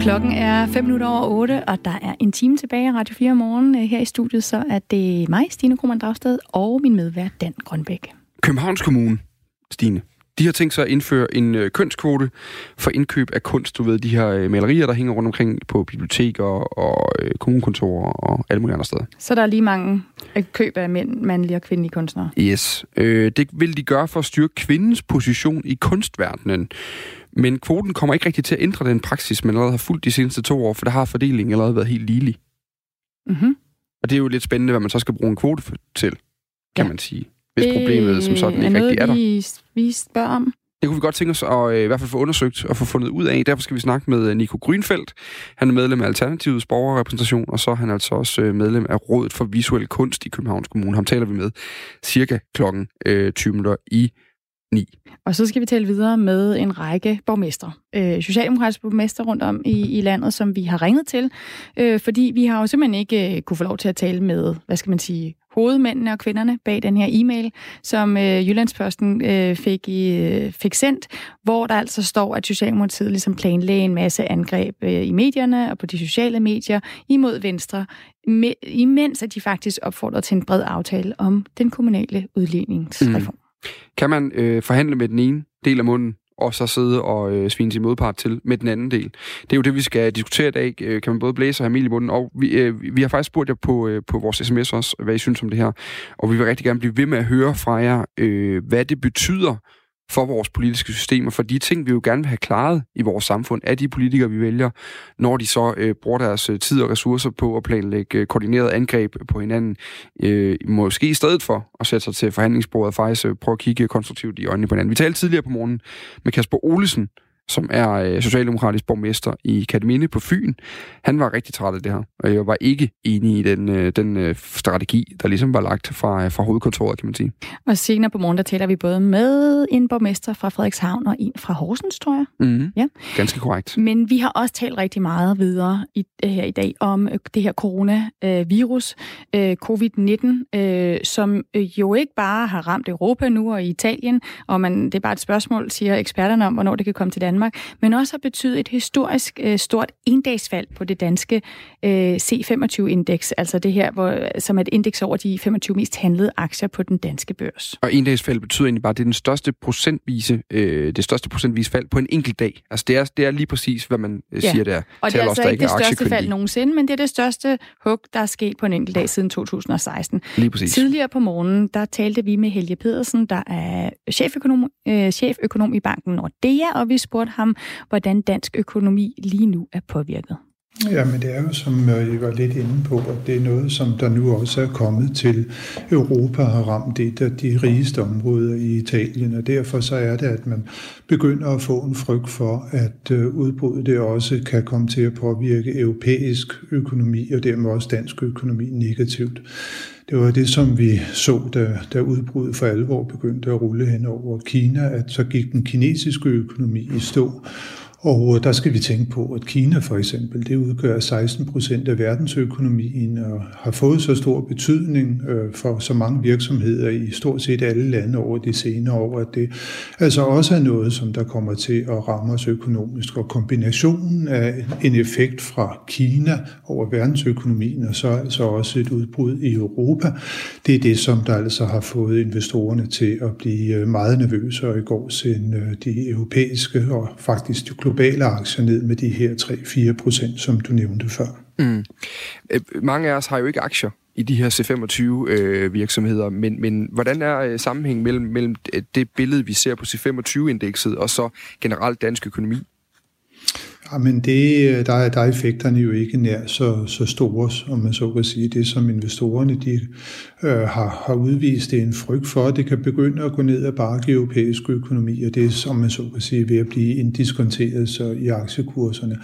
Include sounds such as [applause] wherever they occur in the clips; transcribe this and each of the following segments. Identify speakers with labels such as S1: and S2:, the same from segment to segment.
S1: Klokken er 5 minutter over 8, og der er en time tilbage i Radio 4 morgen. Øh, her i studiet så er det mig, Stine Krohmann Dragsted, og min medvært Dan Grønbæk.
S2: Københavns Kommune, Stine, de har tænkt sig at indføre en øh, kønskvote for indkøb af kunst. Du ved, de her øh, malerier, der hænger rundt omkring på biblioteker og øh, kommunekontorer og alle mulige andre steder.
S1: Så der er lige mange køb af mænd, mandlige og kvindelige kunstnere?
S2: Yes. Øh, det vil de gøre for at styrke kvindens position i kunstverdenen. Men kvoten kommer ikke rigtig til at ændre den praksis, man allerede har fulgt de seneste to år, for der har fordelingen allerede været helt ligelig.
S1: Mm-hmm.
S2: Og det er jo lidt spændende, hvad man så skal bruge en kvote til, kan ja. man sige. Hvis det problemet som sådan ikke rigtig er der.
S1: Vi, vi spørger om.
S2: Det kunne vi godt tænke os at øh, i hvert fald få undersøgt og få fundet ud af. Derfor skal vi snakke med øh, Nico Grønfeldt. Han er medlem af Alternativets borgerrepræsentation, og så er han altså også øh, medlem af Rådet for Visuel Kunst i Københavns Kommune. Ham taler vi med cirka klokken øh, 20 minutter i 9.
S1: Og så skal vi tale videre med en række borgmestre, øh, socialdemokratiske borgmestre rundt om i, i landet, som vi har ringet til, øh, fordi vi har jo simpelthen ikke øh, kunne få lov til at tale med, hvad skal man sige, hovedmændene og kvinderne bag den her e-mail, som øh, Jyllandsposten øh, fik, i, øh, fik sendt, hvor der altså står, at Socialdemokratiet ligesom planlagde en masse angreb øh, i medierne og på de sociale medier imod Venstre, med, imens at de faktisk opfordrede til en bred aftale om den kommunale udligningsreform. Mm.
S2: Kan man øh, forhandle med den ene del af munden, og så sidde og øh, svine sin modpart til med den anden del. Det er jo det, vi skal diskutere i dag. Øh, kan man både blæse og have mel i munden? Og vi, øh, vi har faktisk spurgt jer på, øh, på vores sms også, hvad I synes om det her. Og vi vil rigtig gerne blive ved med at høre fra jer, øh, hvad det betyder for vores politiske systemer, for de ting, vi jo gerne vil have klaret i vores samfund, af de politikere, vi vælger, når de så øh, bruger deres øh, tid og ressourcer på at planlægge øh, koordineret angreb på hinanden, øh, måske i stedet for at sætte sig til forhandlingsbordet og faktisk øh, prøve at kigge konstruktivt i øjnene på hinanden. Vi talte tidligere på morgen med Kasper Olesen, som er øh, socialdemokratisk borgmester i Kataminde på Fyn. Han var rigtig træt af det her, og jeg var ikke enig i den, øh, den øh, strategi, der ligesom var lagt fra, fra hovedkontoret, kan man sige.
S1: Og senere på morgen, der taler vi både med en borgmester fra Frederikshavn og en fra Horsens, tror jeg.
S2: Mm-hmm. Ja. Ganske korrekt.
S1: Men vi har også talt rigtig meget videre i, her i dag om det her coronavirus, covid-19, som jo ikke bare har ramt Europa nu og Italien, og man, det er bare et spørgsmål, siger eksperterne om, hvornår det kan komme til Danmark Danmark, men også har betydet et historisk øh, stort indeksfald på det danske øh, C25-indeks, altså det her, hvor, som er et indeks over de 25 mest handlede aktier på den danske børs.
S2: Og indeksfald betyder egentlig bare, at det er den største procentvise, øh, det største procentvise fald på en enkelt dag. Altså det er, det er lige præcis, hvad man øh, ja. siger der.
S1: Og det er altså ikke det største fald nogensinde, men det er det største hug, der er sket på en enkelt dag siden 2016.
S2: Lige præcis.
S1: Tidligere på morgenen, der talte vi med Helge Pedersen, der er cheføkonom, øh, cheføkonom i banken Nordea, og vi spurgte ham, hvordan dansk økonomi lige nu er påvirket.
S3: Ja, men det er jo, som øh, I var lidt inde på, at det er noget, som der nu også er kommet til Europa har ramt et af de rigeste områder i Italien, og derfor så er det, at man begynder at få en frygt for, at øh, udbruddet det også kan komme til at påvirke europæisk økonomi og dermed også dansk økonomi negativt. Det var det, som vi så, da, da udbruddet for alvor begyndte at rulle hen over Kina, at så gik den kinesiske økonomi i stå, og der skal vi tænke på, at Kina for eksempel, det udgør 16 procent af verdensøkonomien og har fået så stor betydning øh, for så mange virksomheder i stort set alle lande over de senere år, at det altså også er noget, som der kommer til at ramme os økonomisk. Og kombinationen af en effekt fra Kina over verdensøkonomien og så altså også et udbrud i Europa, det er det, som der altså har fået investorerne til at blive øh, meget nervøse, og i går sende øh, de europæiske og faktisk de globale aktier ned med de her 3-4 procent, som du nævnte før.
S2: Mm. Øh, mange af os har jo ikke aktier i de her C25-virksomheder, øh, men, men hvordan er øh, sammenhængen mellem, mellem øh, det billede, vi ser på C25-indekset, og så generelt dansk økonomi?
S3: Jamen, det, øh, der, der er effekterne jo ikke nær så, så store, om man så kan sige. Det, som investorerne de, øh, har, har udvist, det er en frygt for, at det kan begynde at gå ned ad bakke i europæisk økonomi, og det er, som man så kan sige, ved at blive indiskonteret så i aktiekurserne.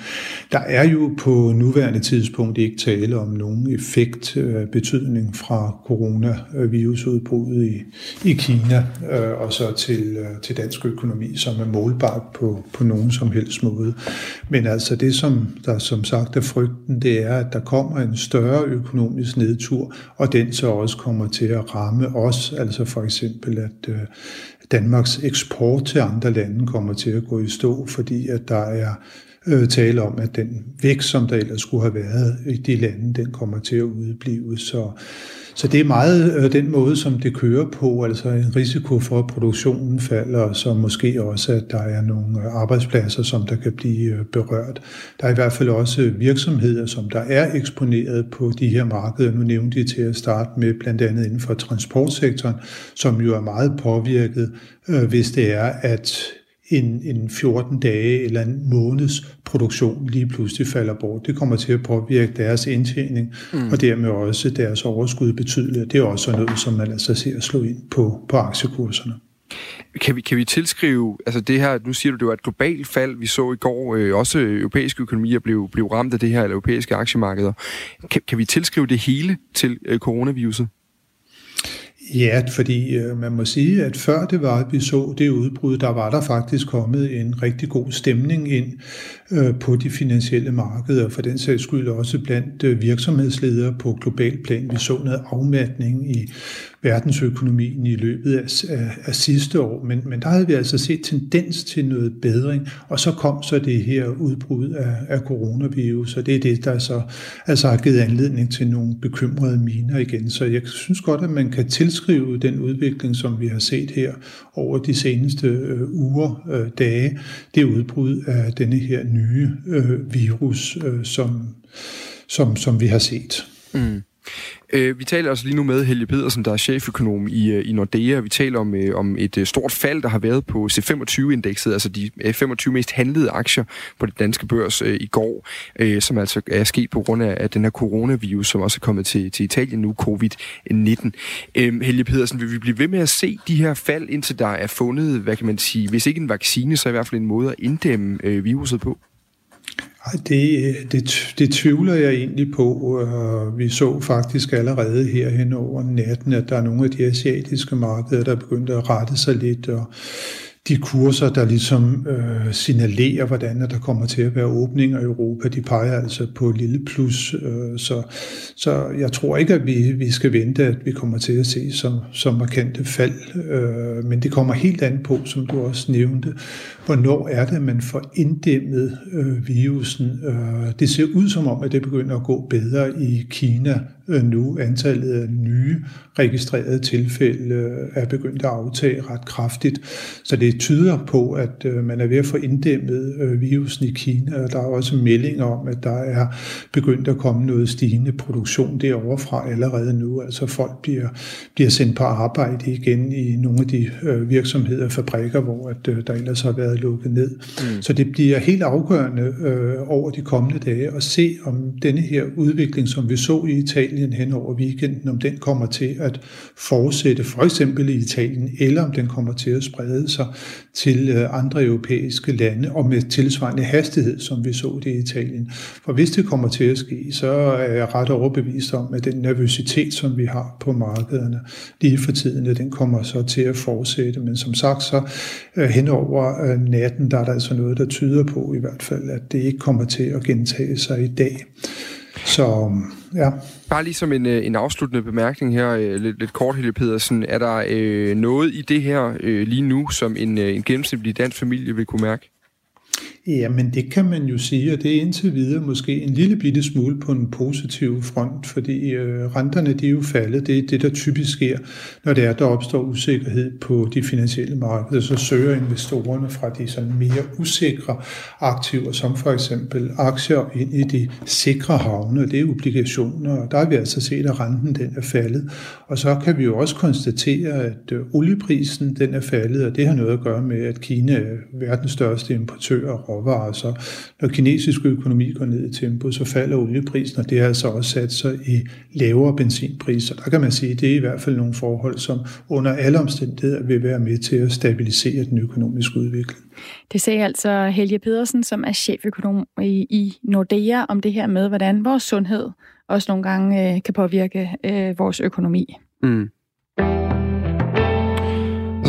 S3: Der er jo på nuværende tidspunkt ikke tale om nogen effekt, øh, betydning fra coronavirusudbruddet i, i Kina, øh, og så til, øh, til dansk økonomi, som er målbart på, på nogen som helst måde. Men altså det, som der som sagt er frygten, det er, at der kommer en større økonomisk nedtur, og den så også kommer til at ramme os. Altså for eksempel, at øh, Danmarks eksport til andre lande kommer til at gå i stå, fordi at der er øh, tale om, at den vækst, som der ellers skulle have været i de lande, den kommer til at udblive. Så, så det er meget øh, den måde, som det kører på, altså en risiko for, at produktionen falder, og så måske også, at der er nogle øh, arbejdspladser, som der kan blive øh, berørt. Der er i hvert fald også virksomheder, som der er eksponeret på de her markeder. Nu nævnte jeg til at starte med, blandt andet inden for transportsektoren, som jo er meget påvirket, øh, hvis det er, at en, en 14 dage eller en måneds produktion lige pludselig falder bort. Det kommer til at påvirke deres indtjening, mm. og dermed også deres overskud betydeligt. Det er også noget, som man altså ser slå ind på, på aktiekurserne.
S2: Kan vi, kan vi tilskrive, altså det her, nu siger du, det var et globalt fald, vi så i går, øh, også europæiske økonomier blev, blev ramt af det her, eller europæiske aktiemarkeder. Kan, kan vi tilskrive det hele til øh, coronaviruset?
S3: Ja, fordi øh, man må sige, at før det var, at vi så det udbrud, der var der faktisk kommet en rigtig god stemning ind øh, på de finansielle markeder, for den sags skyld også blandt øh, virksomhedsledere på global plan. Vi så noget afmatning i verdensøkonomien i løbet af, af, af sidste år, men, men der havde vi altså set tendens til noget bedring, og så kom så det her udbrud af, af coronavirus, og det er det, der så altså har givet anledning til nogle bekymrede miner igen. Så jeg synes godt, at man kan tilskrive den udvikling, som vi har set her over de seneste øh, uger, øh, dage, det udbrud af denne her nye øh, virus, øh, som, som, som vi har set. Mm.
S2: Øh, vi taler altså lige nu med Helge Pedersen, der er cheføkonom i, øh, i Nordea. Vi taler om, øh, om et øh, stort fald, der har været på C25-indekset, altså de øh, 25 mest handlede aktier på det danske børs øh, i går, øh, som altså er sket på grund af, af den her coronavirus, som også er kommet til, til Italien nu, covid-19. Øh, Helge Pedersen, vil vi blive ved med at se de her fald, indtil der er fundet, hvad kan man sige, hvis ikke en vaccine, så i hvert fald en måde at inddæmme øh, viruset på?
S3: Det, øh, det, det tvivler jeg egentlig på. Øh, vi så faktisk allerede her hen over natten, at der er nogle af de asiatiske markeder, der begyndte at rette sig lidt, og de kurser, der ligesom øh, signalerer, hvordan der kommer til at være åbninger i Europa, de peger altså på et lille plus. Øh, så, så jeg tror ikke, at vi, vi skal vente, at vi kommer til at se som, som markante fald. Øh, men det kommer helt an på, som du også nævnte, hvornår er det, man får inddæmmet øh, virusen. Øh, det ser ud som om, at det begynder at gå bedre i Kina øh, nu. Antallet af nye registrerede tilfælde øh, er begyndt at aftage ret kraftigt. Så det tyder på, at øh, man er ved at få inddæmmet øh, virusen i Kina, og der er også meldinger om, at der er begyndt at komme noget stigende produktion derovre fra allerede nu. Altså folk bliver, bliver sendt på arbejde igen i nogle af de øh, virksomheder og fabrikker, hvor at, øh, der ellers har været lukket ned. Mm. Så det bliver helt afgørende øh, over de kommende dage at se, om denne her udvikling, som vi så i Italien hen over weekenden, om den kommer til at fortsætte, for eksempel i Italien, eller om den kommer til at sprede sig til øh, andre europæiske lande, og med tilsvarende hastighed, som vi så det i Italien. For hvis det kommer til at ske, så er jeg ret overbevist om, at den nervøsitet, som vi har på markederne lige for tiden, den kommer så til at fortsætte. Men som sagt, så øh, hen over øh, natten, der er der altså noget, der tyder på i hvert fald, at det ikke kommer til at gentage sig i dag. Så ja.
S2: Bare lige som en, øh, en afsluttende bemærkning her, øh, lidt, lidt kort, Helge Pedersen. Er der øh, noget i det her øh, lige nu, som en, øh, en gennemsnitlig dansk familie vil kunne mærke?
S3: Jamen det kan man jo sige, og det er indtil videre måske en lille bitte smule på en positiv front, fordi øh, renterne de er jo faldet. Det er det, der typisk sker, når det er, der opstår usikkerhed på de finansielle markeder. Så søger investorerne fra de sådan mere usikre aktiver, som for eksempel aktier, ind i de sikre havne, det er obligationer. Og der har vi altså set, at renten den er faldet. Og så kan vi jo også konstatere, at øh, olieprisen den er faldet, og det har noget at gøre med, at Kina er verdens største importør af råvarer. Så når kinesisk økonomi går ned i tempo, så falder olieprisen, og det har altså også sat sig i lavere benzinpriser. Der kan man sige, at det er i hvert fald nogle forhold, som under alle omstændigheder vil være med til at stabilisere den økonomiske udvikling.
S1: Det sagde altså Helge Pedersen, som er cheføkonom i, i Nordea, om det her med, hvordan vores sundhed også nogle gange øh, kan påvirke øh, vores økonomi. Mm.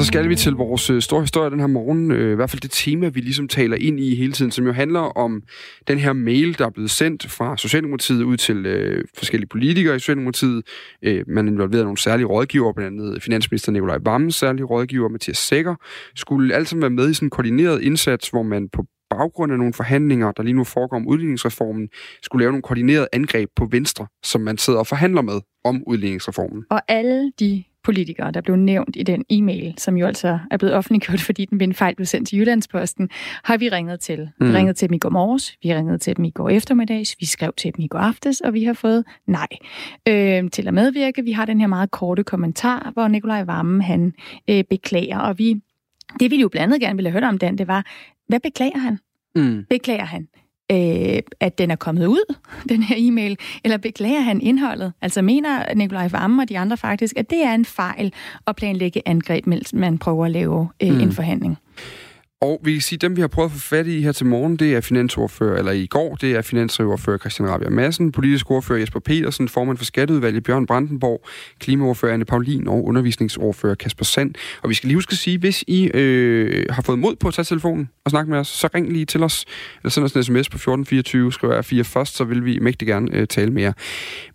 S2: Skal vi til vores øh, store historie den her morgen, øh, i hvert fald det tema, vi ligesom taler ind i hele tiden, som jo handler om den her mail, der er blevet sendt fra Socialdemokratiet ud til øh, forskellige politikere i Socialdemokratiet. Øh, man involverede nogle særlige rådgiver, blandt andet finansminister Nikolaj Vammen, særlige rådgiver Mathias Sækker, skulle alt sammen være med i sådan en koordineret indsats, hvor man på baggrund af nogle forhandlinger, der lige nu foregår om udligningsreformen, skulle lave nogle koordinerede angreb på Venstre, som man sidder og forhandler med om udligningsreformen.
S1: Og alle de politikere, der blev nævnt i den e-mail, som jo altså er blevet offentliggjort, [laughs] fordi den ved en fejl blev sendt til Jyllandsposten, har vi ringet til. Mm. Vi ringede til dem i går morges, vi ringede til dem i går eftermiddags, vi skrev til dem i går aftes, og vi har fået nej øh, til at medvirke. Vi har den her meget korte kommentar, hvor Nikolaj Vammen han øh, beklager, og vi det vi jo blandt andet gerne ville hørt om, Dan, det var, hvad beklager han? Mm. Beklager han, øh, at den er kommet ud, [laughs] den her e-mail, eller beklager han indholdet? Altså mener Nikolaj Vammen og de andre faktisk, at det er en fejl at planlægge angreb, mens man prøver at lave øh, mm. en forhandling?
S2: Og vi kan sige, at dem vi har prøvet at få fat i her til morgen, det er finansordfører, eller i går, det er finansordfører Christian Rabia Madsen, politisk ordfører Jesper Petersen, formand for Skatteudvalget Bjørn Brandenborg, klimaordfører Anne Paulin og undervisningsordfører Kasper Sand. Og vi skal lige huske at sige, hvis I øh, har fået mod på at tage telefonen og snakke med os, så ring lige til os, eller send os en sms på 1424, skriver jeg 4 først, så vil vi mægtig gerne øh, tale mere.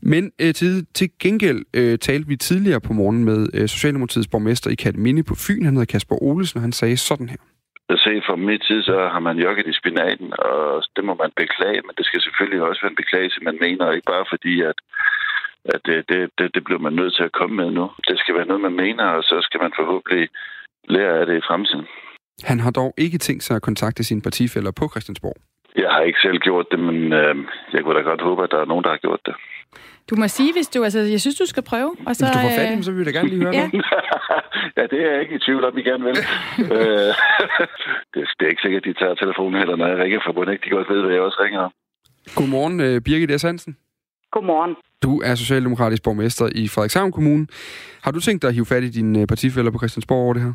S2: Men øh, til, til gengæld øh, talte vi tidligere på morgen med øh, Socialdemokratiets borgmester i Katamini på Fyn, han hedder Kasper Olesen, og han sagde sådan her
S4: se fra min tid, så har man jokket i spinaten, og det må man beklage, men det skal selvfølgelig også være en beklagelse, man mener, ikke bare fordi, at, at det, det, det, det bliver man nødt til at komme med nu. Det skal være noget, man mener, og så skal man forhåbentlig lære af det i fremtiden.
S2: Han har dog ikke tænkt sig at kontakte sine partifælder på Christiansborg.
S4: Jeg har ikke selv gjort det, men øh, jeg kunne da godt håbe, at der er nogen, der har gjort det.
S1: Du må sige, hvis du... Altså, jeg synes, du skal prøve.
S2: Og så, hvis du får fat i dem, så vil vi da gerne lige høre ja. [laughs]
S4: ja, det er jeg ikke i tvivl om, I gerne vil. [laughs] Øh, [laughs] det, det er ikke sikkert, at de tager telefonen heller, når jeg ringer fra Bonnet. De godt ved, hvad jeg også ringer om.
S2: Godmorgen, øh, Birgit S. Hansen.
S5: Godmorgen.
S2: Du er socialdemokratisk borgmester i Frederikshavn Kommune. Har du tænkt dig at hive fat i dine øh, partifælder på Christiansborg over det her?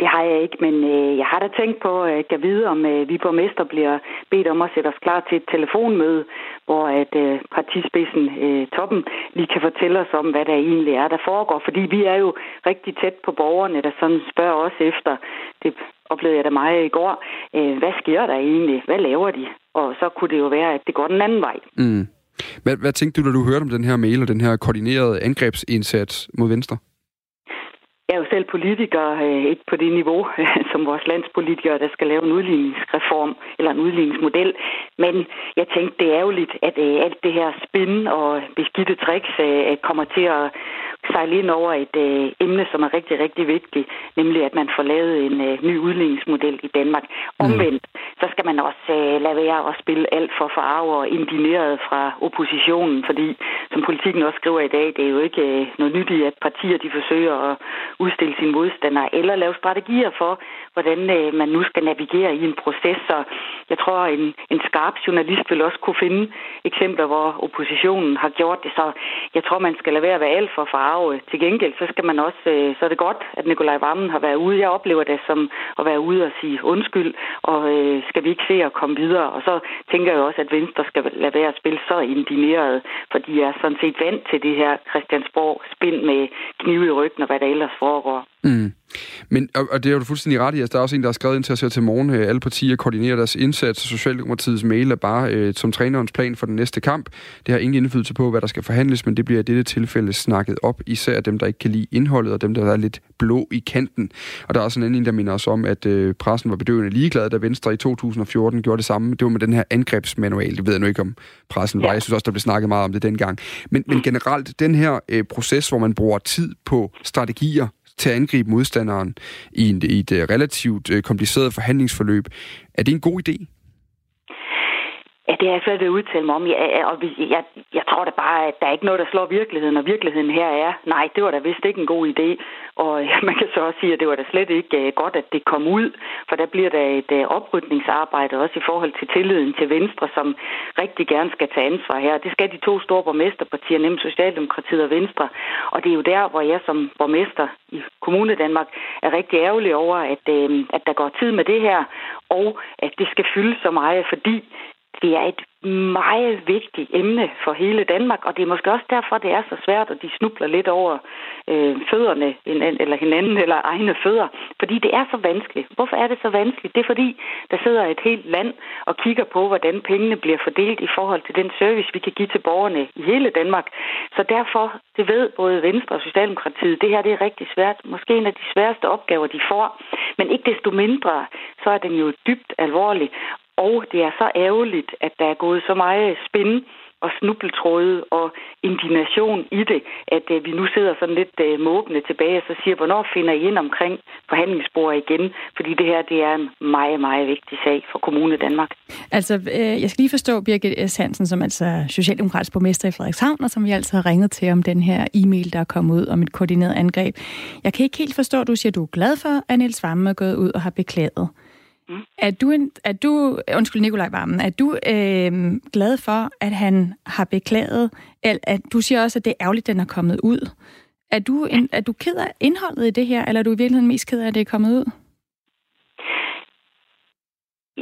S5: Det har jeg ikke, men øh, jeg har da tænkt på at jeg vide, om øh, vi borgmester bliver bedt om at sætte os klar til et telefonmøde, hvor at øh, partispidsen, øh, toppen, lige kan fortælle os om, hvad der egentlig er, der foregår. Fordi vi er jo rigtig tæt på borgerne, der sådan spørger os efter, det oplevede jeg da meget i går, øh, hvad sker der egentlig? Hvad laver de? Og så kunne det jo være, at det går den anden vej.
S2: Mm. Hvad, hvad tænkte du, da du hørte om den her mail og den her koordinerede angrebsindsats mod Venstre?
S5: Jeg er jo selv politiker, øh, ikke på det niveau [laughs] som vores landspolitikere, der skal lave en udligningsreform eller en udligningsmodel. Men jeg tænkte, det er ærgerligt, at øh, alt det her spin og beskidte tricks øh, kommer til at sejle ind over et øh, emne, som er rigtig, rigtig vigtigt, nemlig at man får lavet en øh, ny udligningsmodel i Danmark. Mm. Omvendt, så skal man også øh, lade være at spille alt for farve og indineret fra oppositionen, fordi som politikken også skriver i dag, det er jo ikke øh, noget nyt i, at partier de forsøger at udstille sine modstandere eller lave strategier for, hvordan øh, man nu skal navigere i en proces. Så jeg tror, en, en skarp journalist vil også kunne finde eksempler, hvor oppositionen har gjort det. Så jeg tror, man skal lade være at være alt for farve. Til gengæld, så skal man også, øh, så er det godt, at Nikolaj Vammen har været ude. Jeg oplever det som at være ude og sige undskyld, og øh, skal vi ikke se at komme videre. Og så tænker jeg også, at Venstre skal lade være at spille så indineret, for de er sådan set vant til det her Christiansborg spind med knive i ryggen og hvad der ellers foregår.
S2: Mm. Men, og, og det er jo fuldstændig ret i, at der er også en, der har skrevet ind til os her til morgen. Øh, alle partier koordinerer deres indsats, og Socialdemokratiets mail er bare øh, som trænerens plan for den næste kamp. Det har ingen indflydelse på, hvad der skal forhandles, men det bliver i dette tilfælde snakket op, især dem, der ikke kan lide indholdet, og dem, der er lidt blå i kanten. Og der er også en anden, der minder os om, at øh, pressen var bedøvende ligeglad, da Venstre i 2014 gjorde det samme. Det var med den her angrebsmanual. Det ved jeg nu ikke, om pressen var. Jeg synes også, der blev snakket meget om det dengang. Men, men generelt, den her øh, proces, hvor man bruger tid på strategier, til at angribe modstanderen i, en, i et øh, relativt øh, kompliceret forhandlingsforløb. Er det en god idé?
S5: Ja, det har jeg svært ved at udtale mig om. Jeg, og jeg, jeg tror da bare, at der er ikke noget, der slår virkeligheden, og virkeligheden her er, nej, det var da vist ikke en god idé. Og [laughs] man kan så også sige, at det var da slet ikke uh, godt, at det kom ud, for der bliver der et uh, oprydningsarbejde også i forhold til tilliden til Venstre, som rigtig gerne skal tage ansvar her. Det skal de to store borgmesterpartier, nemlig Socialdemokratiet og Venstre. Og det er jo der, hvor jeg som borgmester i Kommune Danmark er rigtig ærgerlig over, at, uh, at der går tid med det her, og at det skal fylde så meget, fordi det er et meget vigtigt emne for hele Danmark, og det er måske også derfor, det er så svært, at de snubler lidt over øh, fødderne, eller hinanden, eller egne fødder, fordi det er så vanskeligt. Hvorfor er det så vanskeligt? Det er fordi, der sidder et helt land og kigger på, hvordan pengene bliver fordelt i forhold til den service, vi kan give til borgerne i hele Danmark. Så derfor, det ved både Venstre og Socialdemokratiet, det her det er rigtig svært. Måske en af de sværeste opgaver, de får. Men ikke desto mindre, så er den jo dybt alvorlig. Og det er så ærgerligt, at der er gået så meget spænd og snubletråde og indignation i det, at øh, vi nu sidder sådan lidt øh, måbende tilbage og så siger, hvornår finder I ind omkring forhandlingsbordet igen? Fordi det her, det er en meget, meget vigtig sag for Kommune Danmark.
S1: Altså, øh, jeg skal lige forstå Birgit S. Hansen, som altså er socialdemokratisk borgmester i Frederikshavn, og som vi altså har ringet til om den her e-mail, der er kommet ud om et koordineret angreb. Jeg kan ikke helt forstå, at du siger, at du er glad for, at Niels Vamme er gået ud og har beklaget. Mm. Er du, en, er du undskyld Nikolaj Varmen, er du øh, glad for, at han har beklaget, at, at du siger også, at det er ærgerligt, at den er kommet ud. Er du, en, er du ked af indholdet i det her, eller er du i virkeligheden mest ked af, at det er kommet ud?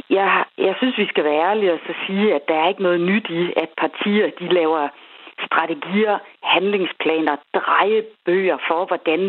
S5: Jeg, jeg synes, vi skal være ærlige og så sige, at der er ikke noget nyt i, at partier de laver strategier, handlingsplaner, drejebøger for, hvordan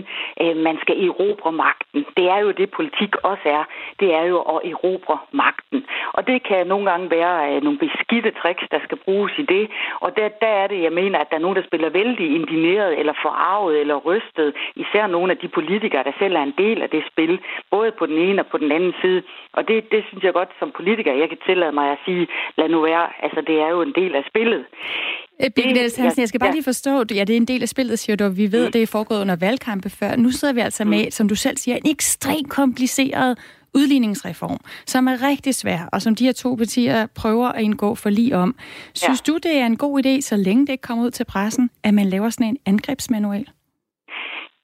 S5: øh, man skal erobre magten. Det er jo det, politik også er. Det er jo at erobre magten. Og det kan nogle gange være øh, nogle beskidte tricks, der skal bruges i det. Og der, der er det, jeg mener, at der er nogen, der spiller vældig indineret eller forarvet eller rystet. Især nogle af de politikere, der selv er en del af det spil. Både på den ene og på den anden side. Og det, det synes jeg godt som politiker, jeg kan tillade mig at sige, lad nu være. Altså, det er jo en del af spillet.
S1: Øh, Birgit Hansen, jeg skal bare lige forstå, ja, det er en del af spillet, siger du, vi ved, at det er foregået under valgkampe før. Nu sidder vi altså med, som du selv siger, en ekstremt kompliceret udligningsreform, som er rigtig svær, og som de her to partier prøver at indgå for lige om. Synes ja. du, det er en god idé, så længe det ikke kommer ud til pressen, at man laver sådan en angrebsmanual?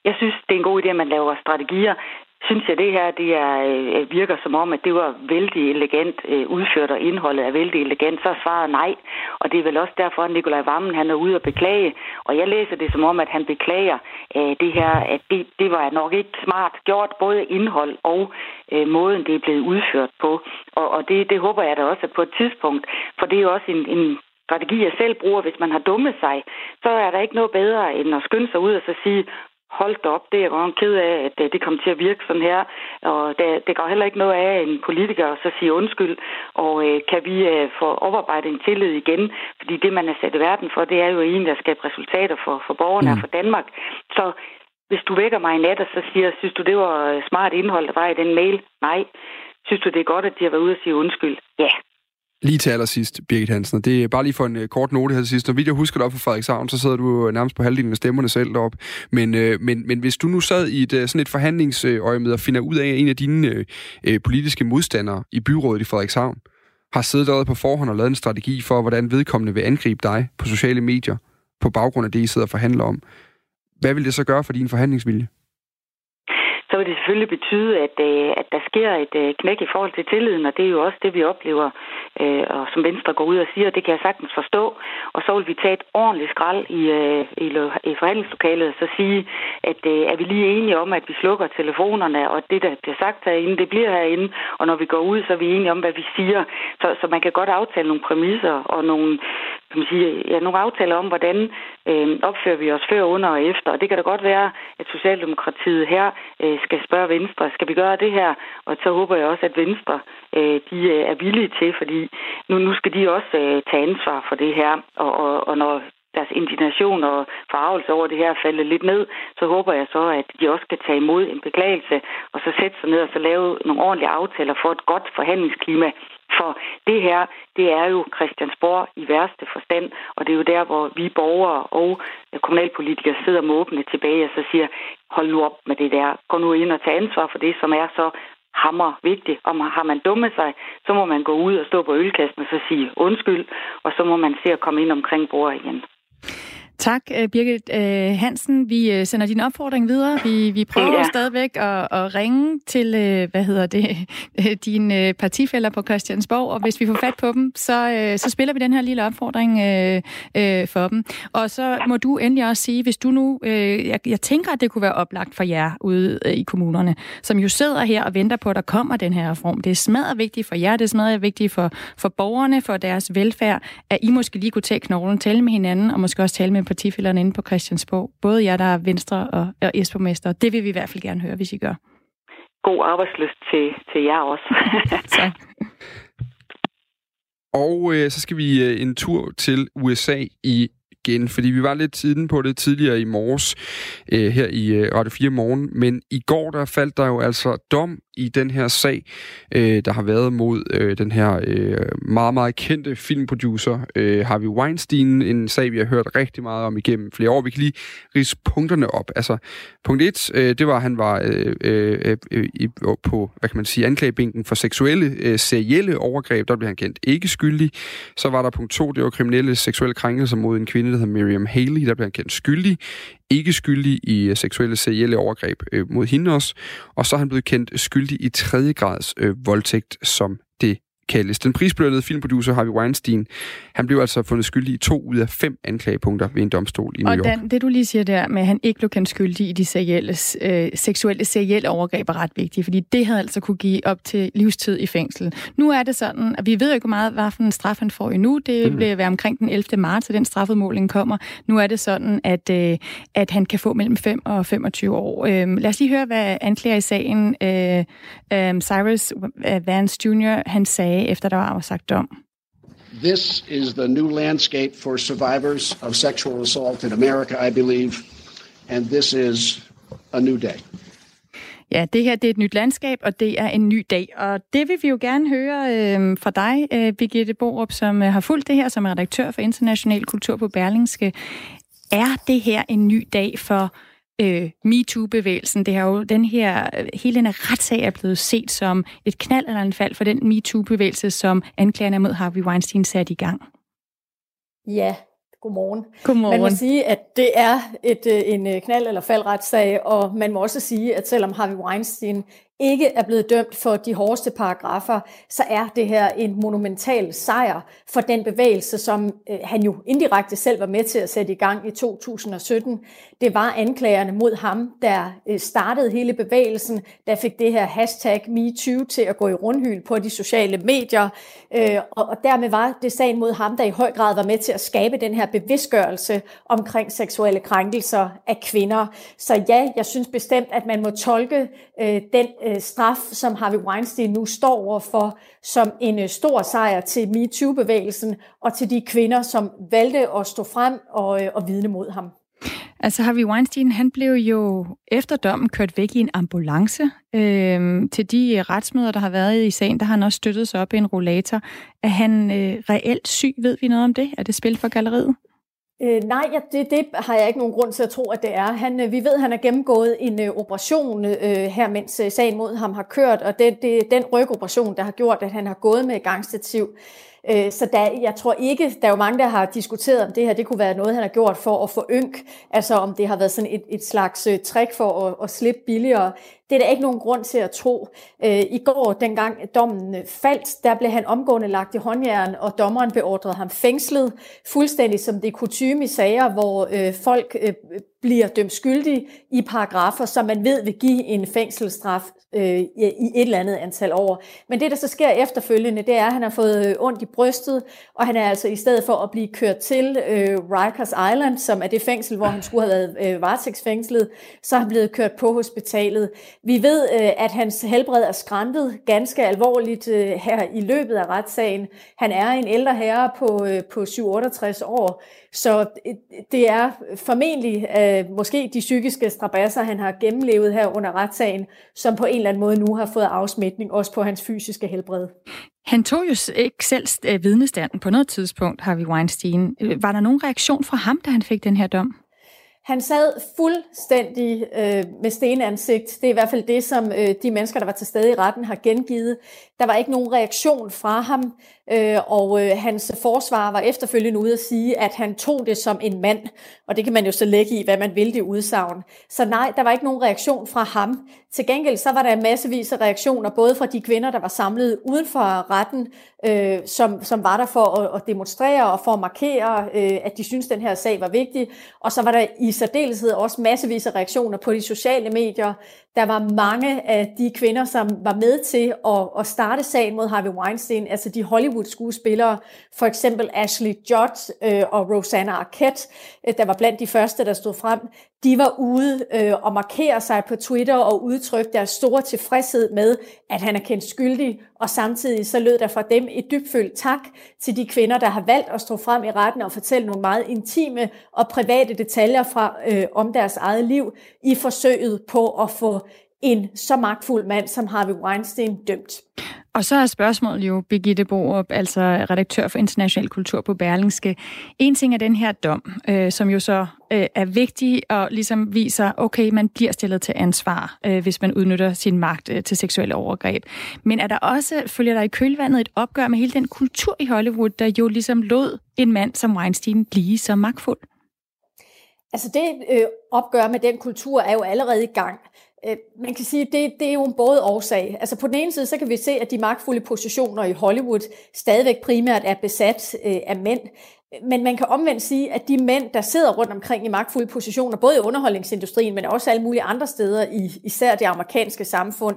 S5: Jeg synes, det er en god idé, at man laver strategier synes jeg, det her det er, øh, virker som om, at det var vældig elegant øh, udført, og indholdet er vældig elegant. Så er svaret nej, og det er vel også derfor, at Nikolaj Vammen han er ude og beklage. Og jeg læser det som om, at han beklager øh, det her, at det, det var nok ikke smart gjort, både indhold og måden, det er blevet udført på. Og, og det, det håber jeg da også, at på et tidspunkt, for det er jo også en, en strategi, jeg selv bruger, hvis man har dummet sig, så er der ikke noget bedre end at skynde sig ud og så sige, hold da op, det er jeg godt ked af, at øh, det kommer til at virke sådan her. Og det, det går heller ikke noget af en politiker at så sige undskyld. Og øh, kan vi øh, få oparbejdet en tillid igen? Fordi det, man er sat i verden for, det er jo en, der skaber resultater for, for borgerne mm. og for Danmark. Så hvis du vækker mig i nat og så siger, synes du, det var øh, smart indhold, der var i den mail? Nej. Synes du, det er godt, at de har været ude og sige undskyld? Ja.
S2: Lige til allersidst, Birgit Hansen, det er bare lige for en uh, kort note her til sidst. Når vi jeg husker det op for Frederikshavn, så sidder du øh, nærmest på halvdelen af stemmerne selv deroppe. Men, uh, men, men hvis du nu sad i et, uh, sådan et forhandlingsøje med og finder ud af, at en af dine uh, politiske modstandere i byrådet i Frederikshavn har siddet derude på forhånd og lavet en strategi for, hvordan vedkommende vil angribe dig på sociale medier, på baggrund af det, I sidder og forhandler om. Hvad vil det så gøre for din forhandlingsvilje?
S5: Så vil det selvfølgelig betyde, at, øh, at der sker et øh, knæk i forhold til tilliden, og det er jo også det, vi oplever, øh, og som Venstre går ud og siger, det kan jeg sagtens forstå. Og så vil vi tage et ordentligt skrald i, øh, i, i forhandlingslokalet, og så sige, at øh, er vi lige enige om, at vi slukker telefonerne, og det, der bliver sagt herinde, det bliver herinde, og når vi går ud, så er vi enige om, hvad vi siger. Så, så man kan godt aftale nogle præmisser og nogle, kan man sige, ja, nogle aftaler om, hvordan øh, opfører vi os før, under og efter. Og det kan da godt være, at Socialdemokratiet her øh, skal spørge Venstre, skal vi gøre det her? Og så håber jeg også, at Venstre øh, de øh, er villige til, fordi nu, nu skal de også øh, tage ansvar for det her. Og, og, og når deres indignation og forarvelse over det her falde lidt ned, så håber jeg så, at de også kan tage imod en beklagelse, og så sætte sig ned og så lave nogle ordentlige aftaler for et godt forhandlingsklima. For det her, det er jo Christiansborg i værste forstand, og det er jo der, hvor vi borgere og kommunalpolitikere sidder måbende tilbage og så siger, hold nu op med det der. Gå nu ind og tag ansvar for det, som er så hammer vigtigt. Og har man dummet sig, så må man gå ud og stå på ølkassen og så sige undskyld, og så må man se at komme ind omkring bordet igen.
S1: Tak, øh, Birgit øh, Hansen. Vi øh, sender din opfordring videre. Vi, vi prøver ja. stadigvæk at, at ringe til, hvad hedder det, [laughs] dine partifælder på Christiansborg, og hvis vi får fat på dem, så, så spiller vi den her lille opfordring øh, øh, for dem. Og så må du endelig også sige, hvis du nu, øh, jeg, jeg tænker, at det kunne være oplagt for jer ude i kommunerne, som jo sidder her og venter på, at der kommer den her reform. Det er smadret vigtigt for jer, det er smadret vigtigt for, for borgerne, for deres velfærd, at I måske lige kunne tage knoglen, tale med hinanden, og måske også tale med partifælderne inde på Christiansborg. Både jer, der er Venstre og, og Esborgmester. Det vil vi i hvert fald gerne høre, hvis I gør.
S5: God arbejdsløst til, til jer også. [laughs] [laughs] tak.
S2: Og øh, så skal vi øh, en tur til USA i igen, fordi vi var lidt tiden på det tidligere i morges øh, her i øh, Radio 4 morgen, men i går der faldt der jo altså dom i den her sag, øh, der har været mod øh, den her øh, meget, meget kendte filmproducer øh, Harvey Weinstein. En sag, vi har hørt rigtig meget om igennem flere år. Vi kan lige rise punkterne op. Altså, punkt 1, øh, det var, at han var øh, øh, øh, øh på, hvad kan man sige, anklagebænken for seksuelle, øh, serielle overgreb. Der blev han kendt ikke skyldig. Så var der punkt 2, det var kriminelle seksuelle krænkelser mod en kvinde, der hedder Miriam Haley. Der blev han kendt skyldig ikke skyldig i øh, seksuelle serielle overgreb øh, mod hende også, og så er han blevet kendt skyldig i tredje grads øh, voldtægt, som det kaldes. Den prisbelønnede filmproducer Harvey Weinstein, han blev altså fundet skyldig i to ud af fem anklagepunkter ved en domstol i New York.
S1: Og Dan, det du lige siger der med, at han ikke blev kendt skyldig i de serielle, øh, seksuelle serielle overgreb er ret vigtigt, fordi det havde altså kunne give op til livstid i fængsel. Nu er det sådan, at vi ved jo ikke meget, hvad for en straf han får endnu. Det mm. bliver være omkring den 11. marts, at den straffudmåling kommer. Nu er det sådan, at, øh, at han kan få mellem 5 og 25 år. Øh, lad os lige høre, hvad anklager i sagen øh, øh, Cyrus Vance Jr. han sagde dage efter der var afsagt dom.
S6: This is the new landscape for survivors of sexual assault in America, I believe, and this is a new day.
S1: Ja, det her det er et nyt landskab, og det er en ny dag. Og det vil vi jo gerne høre øh, fra dig, øh, Birgitte Borup, som øh, har fulgt det her som er redaktør for International Kultur på Berlingske. Er det her en ny dag for øh, MeToo-bevægelsen. Det har jo den her, hele den her retssag er blevet set som et knald eller en fald for den MeToo-bevægelse, som anklagerne mod Harvey Weinstein satte i gang.
S7: Ja, godmorgen.
S1: Godmorgen.
S7: Man må sige, at det er et, øh, en øh, knald- eller faldretssag, og man må også sige, at selvom Harvey Weinstein ikke er blevet dømt for de hårdeste paragrafer, så er det her en monumental sejr for den bevægelse, som øh, han jo indirekte selv var med til at sætte i gang i 2017. Det var anklagerne mod ham, der øh, startede hele bevægelsen, der fik det her hashtag MeToo til at gå i rundhyl på de sociale medier, øh, og, og dermed var det sagen mod ham, der i høj grad var med til at skabe den her bevidstgørelse omkring seksuelle krænkelser af kvinder. Så ja, jeg synes bestemt, at man må tolke øh, den øh, straf, som Harvey Weinstein nu står overfor, som en øh, stor sejr til MeToo-bevægelsen og til de kvinder, som valgte at stå frem og, øh, og vidne mod ham.
S1: Altså Harvey Weinstein, han blev jo efter dommen kørt væk i en ambulance. Øhm, til de øh, retsmøder, der har været i sagen, der har han også støttet sig op i en rollator. Er han øh, reelt syg? Ved vi noget om det? Er det spil for galleriet?
S7: Øh, nej, ja, det, det har jeg ikke nogen grund til at tro, at det er. Han, øh, vi ved, at han har gennemgået en øh, operation øh, her, mens øh, sagen mod ham har kørt, og det, det er den rygoperation, der har gjort, at han har gået med gangstativ. Øh, så der, jeg tror ikke, der er jo mange, der har diskuteret, om det her det kunne være noget, han har gjort for at få ynk, altså om det har været sådan et, et slags øh, trick for at, at slippe billigere. Det er der ikke nogen grund til at tro. Øh, I går, dengang dommen øh, faldt, der blev han omgående lagt i håndjern, og dommeren beordrede ham fængslet, fuldstændig som det er kutume i sager, hvor øh, folk bliver dømt skyldige i paragrafer, som man ved vil give en fængselsstraf øh, i et eller andet antal år. Men det, der så sker efterfølgende, det er, at han har fået ondt i brystet, og han er altså i stedet for at blive kørt til øh, Rikers Island, som er det fængsel, hvor han skulle have været øh, varetægtsfængslet, så er han blevet kørt på hospitalet. Vi ved, øh, at hans helbred er skrantet ganske alvorligt øh, her i løbet af retssagen. Han er en ældre herre på, øh, på 67 år, så det er formentlig måske de psykiske strabasser, han har gennemlevet her under retssagen, som på en eller anden måde nu har fået afsmitning, også på hans fysiske helbred.
S1: Han tog jo ikke selv vidnestanden på noget tidspunkt, Harvey Weinstein. Var der nogen reaktion fra ham, da han fik den her dom?
S7: Han sad fuldstændig øh, med stenansigt. Det er i hvert fald det, som øh, de mennesker, der var til stede i retten, har gengivet. Der var ikke nogen reaktion fra ham, øh, og øh, hans forsvar var efterfølgende ude at sige, at han tog det som en mand, og det kan man jo så lægge i, hvad man vil det udsagn. Så nej, der var ikke nogen reaktion fra ham. Til gengæld så var der massevis af reaktioner, både fra de kvinder, der var samlet uden for retten, øh, som, som var der for at, at demonstrere og for at markere, øh, at de synes den her sag var vigtig, og så var der i særdeleshed også massevis af reaktioner på de sociale medier, der var mange af de kvinder, som var med til at, at starte sagen mod Harvey Weinstein, altså de Hollywood-skuespillere, for eksempel Ashley Judd øh, og Rosanna Arquette, øh, der var blandt de første, der stod frem. De var ude øh, og markere sig på Twitter og udtrykke deres store tilfredshed med, at han er kendt skyldig, og samtidig så lød der fra dem et dybfølt tak til de kvinder, der har valgt at stå frem i retten og fortælle nogle meget intime og private detaljer fra øh, om deres eget liv i forsøget på at få en så magtfuld mand som Harvey Weinstein dømt.
S1: Og så er spørgsmålet jo, Birgitte Borup, altså redaktør for international kultur på Berlingske. En ting er den her dom, øh, som jo så øh, er vigtig og ligesom viser, okay, man bliver stillet til ansvar, øh, hvis man udnytter sin magt øh, til seksuelle overgreb. Men er der også, følger der i kølvandet, et opgør med hele den kultur i Hollywood, der jo ligesom lod en mand som Weinstein blive så magtfuld?
S7: Altså det øh, opgør med den kultur er jo allerede i gang. Øh, man kan sige, at det, det er jo en både årsag. Altså på den ene side, så kan vi se, at de magtfulde positioner i Hollywood stadigvæk primært er besat øh, af mænd. Men man kan omvendt sige, at de mænd, der sidder rundt omkring i magtfulde positioner, både i underholdningsindustrien, men også alle mulige andre steder, i især det amerikanske samfund,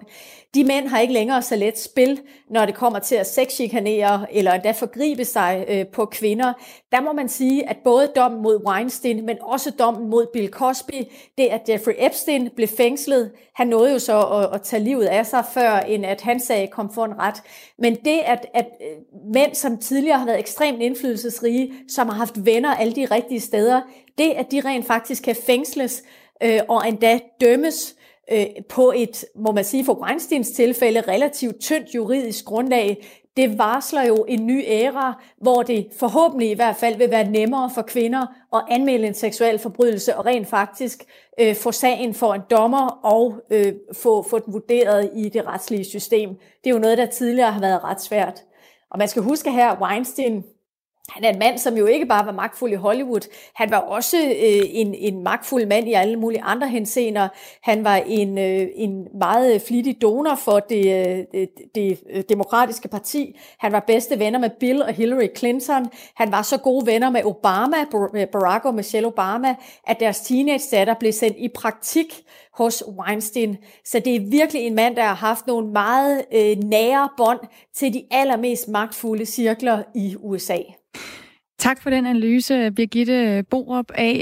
S7: de mænd har ikke længere så let spil, når det kommer til at sexchikanere eller endda forgribe sig øh, på kvinder. Der må man sige, at både dommen mod Weinstein, men også dommen mod Bill Cosby, det at Jeffrey Epstein blev fængslet, han nåede jo så at, at tage livet af sig, før end at han sag kom for en ret. Men det, at, at øh, mænd, som tidligere har været ekstremt indflydelsesrige, som har haft venner alle de rigtige steder, det, at de rent faktisk kan fængsles øh, og endda dømmes, øh, på et, må man sige for Weinsteins tilfælde, relativt tyndt juridisk grundlag, det varsler jo en ny æra, hvor det forhåbentlig i hvert fald vil være nemmere for kvinder at anmelde en seksuel forbrydelse og rent faktisk øh, få sagen for en dommer og øh, få, få den vurderet i det retslige system. Det er jo noget, der tidligere har været ret svært. Og man skal huske her, Weinstein han er en mand, som jo ikke bare var magtfuld i Hollywood. Han var også øh, en, en magtfuld mand i alle mulige andre henseender. Han var en, øh, en meget flittig donor for det, øh, det, det øh, demokratiske parti. Han var bedste venner med Bill og Hillary Clinton. Han var så gode venner med Obama, øh, Barack og Michelle Obama, at deres teenage-datter blev sendt i praktik hos Weinstein. Så det er virkelig en mand, der har haft nogle meget øh, nære bånd til de allermest magtfulde cirkler i USA.
S1: Tak for den analyse, Birgitte Borup, af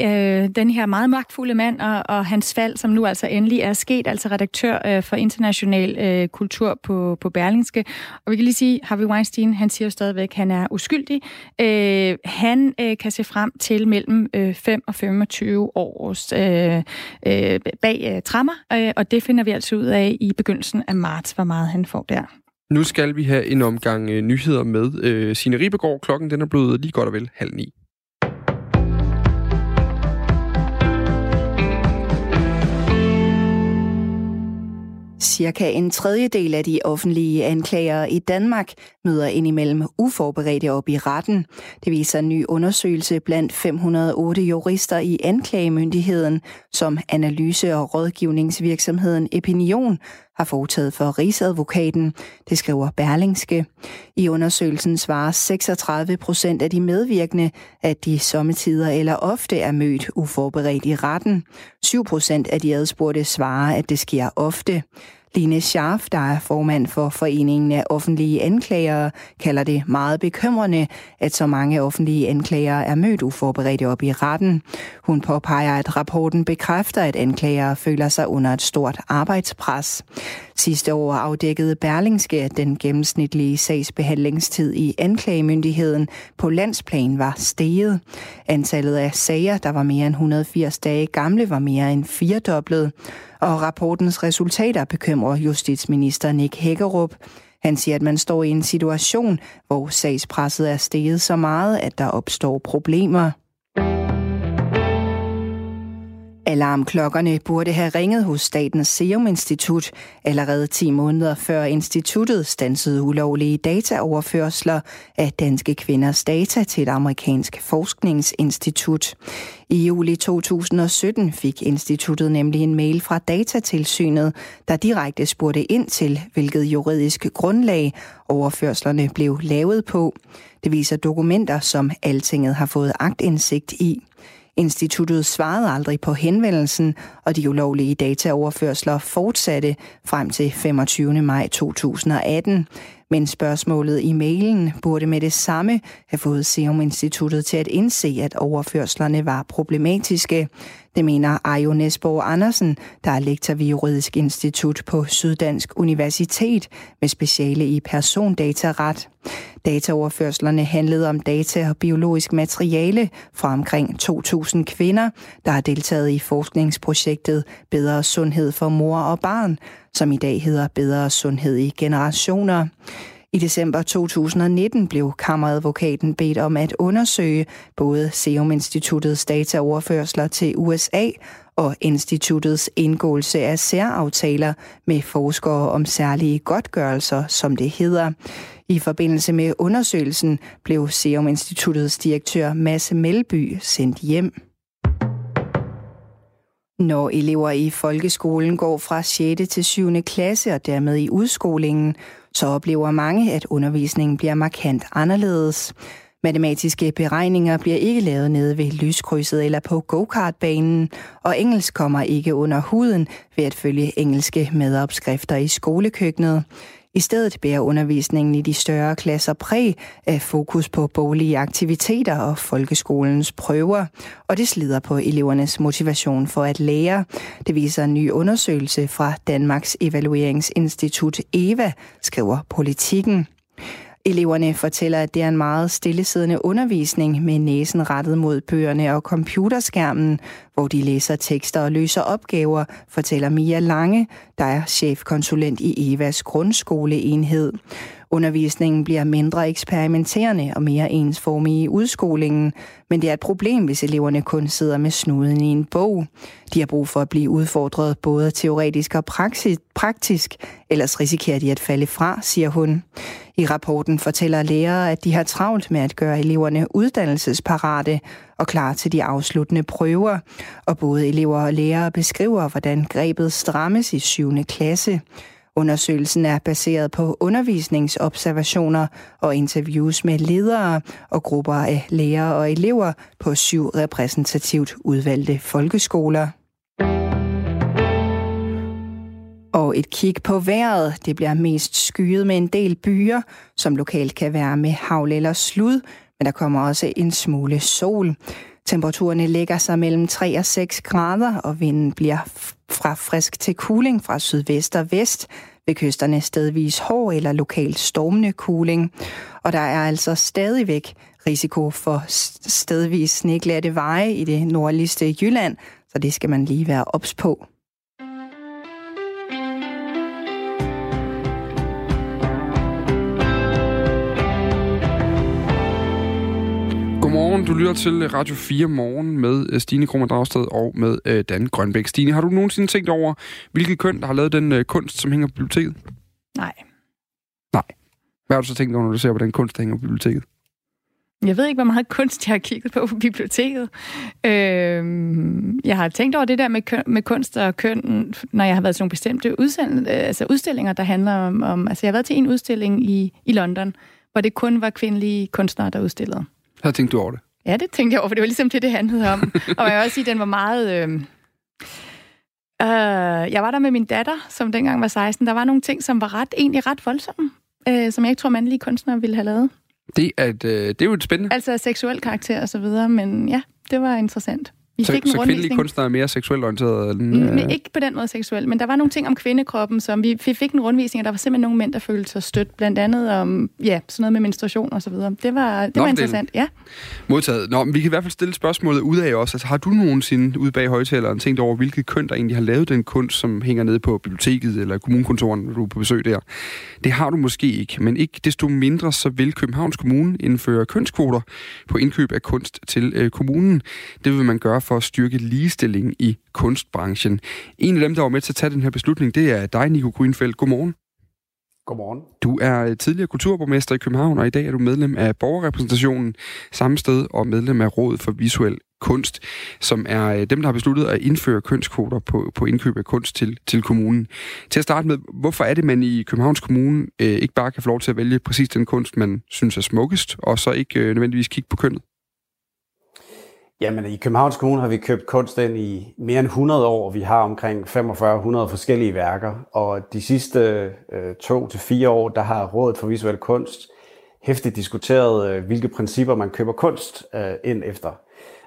S1: øh, den her meget magtfulde mand og, og hans fald, som nu altså endelig er sket, altså redaktør øh, for international øh, kultur på, på Berlingske. Og vi kan lige sige, Harvey Weinstein, han siger jo stadigvæk, at han er uskyldig. Øh, han øh, kan se frem til mellem øh, 5 og 25 års øh, øh, bag øh, trammer, øh, og det finder vi altså ud af i begyndelsen af marts, hvor meget han får der.
S2: Nu skal vi have en omgang øh, nyheder med øh, Signe Ribegaard. Klokken den er blevet lige godt og vel halv ni.
S8: Cirka en tredjedel af de offentlige anklager i Danmark møder indimellem uforberedte op i retten. Det viser en ny undersøgelse blandt 508 jurister i anklagemyndigheden, som analyse- og rådgivningsvirksomheden Opinion har foretaget for Rigsadvokaten, det skriver Berlingske. I undersøgelsen svarer 36 procent af de medvirkende, at de sommetider eller ofte er mødt uforberedt i retten. 7 procent af de adspurgte svarer, at det sker ofte. Line Scharf, der er formand for Foreningen af Offentlige Anklagere, kalder det meget bekymrende, at så mange offentlige anklagere er mødt uforberedte op i retten. Hun påpeger, at rapporten bekræfter, at anklagere føler sig under et stort arbejdspres. Sidste år afdækkede Berlingske, at den gennemsnitlige sagsbehandlingstid i anklagemyndigheden på landsplan var steget. Antallet af sager, der var mere end 180 dage gamle, var mere end firedoblet og rapportens resultater bekymrer justitsminister Nick Hækkerup. Han siger, at man står i en situation, hvor sagspresset er steget så meget, at der opstår problemer. Alarmklokkerne burde have ringet hos Statens Serum Institut allerede 10 måneder før instituttet stansede ulovlige dataoverførsler af danske kvinders data til et amerikansk forskningsinstitut. I juli 2017 fik instituttet nemlig en mail fra Datatilsynet, der direkte spurgte ind til, hvilket juridisk grundlag overførslerne blev lavet på. Det viser dokumenter, som Altinget har fået agtindsigt i. Instituttet svarede aldrig på henvendelsen, og de ulovlige dataoverførsler fortsatte frem til 25. maj 2018. Men spørgsmålet i mailen burde med det samme have fået Serum Instituttet til at indse, at overførslerne var problematiske. Det mener Arjo Nesborg Andersen, der er lektor ved Juridisk Institut på Syddansk Universitet med speciale i persondataret. Dataoverførslerne handlede om data og biologisk materiale fra omkring 2.000 kvinder, der har deltaget i forskningsprojektet Bedre Sundhed for Mor og Barn, som i dag hedder Bedre Sundhed i Generationer. I december 2019 blev kammeradvokaten bedt om at undersøge både Serum Instituttets dataoverførsler til USA og instituttets indgåelse af særaftaler med forskere om særlige godtgørelser, som det hedder. I forbindelse med undersøgelsen blev Serum Instituttets direktør Mads Melby sendt hjem. Når elever i folkeskolen går fra 6. til 7. klasse og dermed i udskolingen, så oplever mange, at undervisningen bliver markant anderledes. Matematiske beregninger bliver ikke lavet nede ved lyskrydset eller på go-kartbanen, og engelsk kommer ikke under huden ved at følge engelske medopskrifter i skolekøkkenet. I stedet bærer undervisningen i de større klasser præg af fokus på boglige aktiviteter og folkeskolens prøver, og det slider på elevernes motivation for at lære. Det viser en ny undersøgelse fra Danmarks Evalueringsinstitut EVA, skriver Politikken. Eleverne fortæller, at det er en meget stillesiddende undervisning med næsen rettet mod bøgerne og computerskærmen, hvor de læser tekster og løser opgaver, fortæller Mia Lange, der er chefkonsulent i EVAs grundskoleenhed. Undervisningen bliver mindre eksperimenterende og mere ensformig i udskolingen, men det er et problem, hvis eleverne kun sidder med snuden i en bog. De har brug for at blive udfordret både teoretisk og praktisk, ellers risikerer de at falde fra, siger hun. I rapporten fortæller lærere, at de har travlt med at gøre eleverne uddannelsesparate og klar til de afsluttende prøver, og både elever og lærere beskriver, hvordan grebet strammes i 7. klasse. Undersøgelsen er baseret på undervisningsobservationer og interviews med ledere og grupper af lærere og elever på syv repræsentativt udvalgte folkeskoler. Og et kig på vejret. Det bliver mest skyet med en del byer, som lokalt kan være med havl eller slud, men der kommer også en smule sol. Temperaturerne ligger sig mellem 3 og 6 grader, og vinden bliver fra frisk til kuling fra sydvest og vest. Ved kysterne stedvis hård eller lokalt stormende kuling. Og der er altså stadigvæk risiko for stedvis sneglatte veje i det nordligste Jylland, så det skal man lige være ops på.
S2: Godmorgen, du lytter til Radio 4 Morgen med øh, Stine Krummer Dragsted og med øh, Dan Grønbæk. Stine, har du nogensinde tænkt over, hvilket køn, der har lavet den øh, kunst, som hænger på biblioteket?
S1: Nej.
S2: Nej. Hvad har du så tænkt over, når du ser på den kunst, der hænger på biblioteket?
S1: Jeg ved ikke, hvor meget kunst jeg har kigget på på biblioteket. Øh, jeg har tænkt over det der med, køn, med kunst og køn, når jeg har været til nogle bestemte udsend, altså udstillinger, der handler om, om... Altså, jeg har været til en udstilling i, i London, hvor det kun var kvindelige kunstnere, der udstillede.
S2: Så tænkte du over det?
S1: Ja, det tænkte jeg over, for det var ligesom det, det handlede om. og jeg vil også sige, at den var meget... Øh, øh, jeg var der med min datter, som dengang var 16. Der var nogle ting, som var ret, egentlig ret voldsomme, øh, som jeg ikke tror, mandlige kunstnere ville have lavet.
S2: Det er, et, øh, det er jo et spændende.
S1: Altså seksuel karakter og så videre, men ja, det var interessant.
S2: Vi så, fik en så kvindelige kunstnere er mere seksuelt orienterede? End,
S1: mm, øh... Ikke på den måde seksuelt, men der var nogle ting om kvindekroppen, som vi, vi fik en rundvisning, og der var simpelthen nogle mænd, der følte sig stødt, blandt andet om ja, sådan noget med menstruation og så videre. Det var, det Nå, var interessant, ja.
S2: Modtaget. Nå, men vi kan i hvert fald stille spørgsmålet ud af også. Altså, har du nogensinde ude bag højtaleren tænkt over, hvilket køn, der egentlig har lavet den kunst, som hænger nede på biblioteket eller kommunekontoren, når du er på besøg der? Det har du måske ikke, men ikke desto mindre, så vil Københavns Kommune indføre kønskvoter på indkøb af kunst til øh, kommunen. Det vil man gøre for at styrke lige ligestilling i kunstbranchen. En af dem, der var med til at tage den her beslutning, det er dig, Nico Grünfeldt. Godmorgen.
S9: Godmorgen.
S2: Du er tidligere kulturborgmester i København, og i dag er du medlem af borgerrepræsentationen samme sted og medlem af Rådet for Visuel Kunst, som er øh, dem, der har besluttet at indføre kønskvoter på, på indkøb af kunst til, til kommunen. Til at starte med, hvorfor er det, man i Københavns Kommune øh, ikke bare kan få lov til at vælge præcis den kunst, man synes er smukkest, og så ikke øh, nødvendigvis kigge på kønnet?
S9: Jamen, i Københavns Kommune har vi købt kunst ind i mere end 100 år. Vi har omkring 4500 forskellige værker, og de sidste øh, to til fire år, der har Rådet for Visuel Kunst hæftigt diskuteret, øh, hvilke principper man køber kunst øh, ind efter.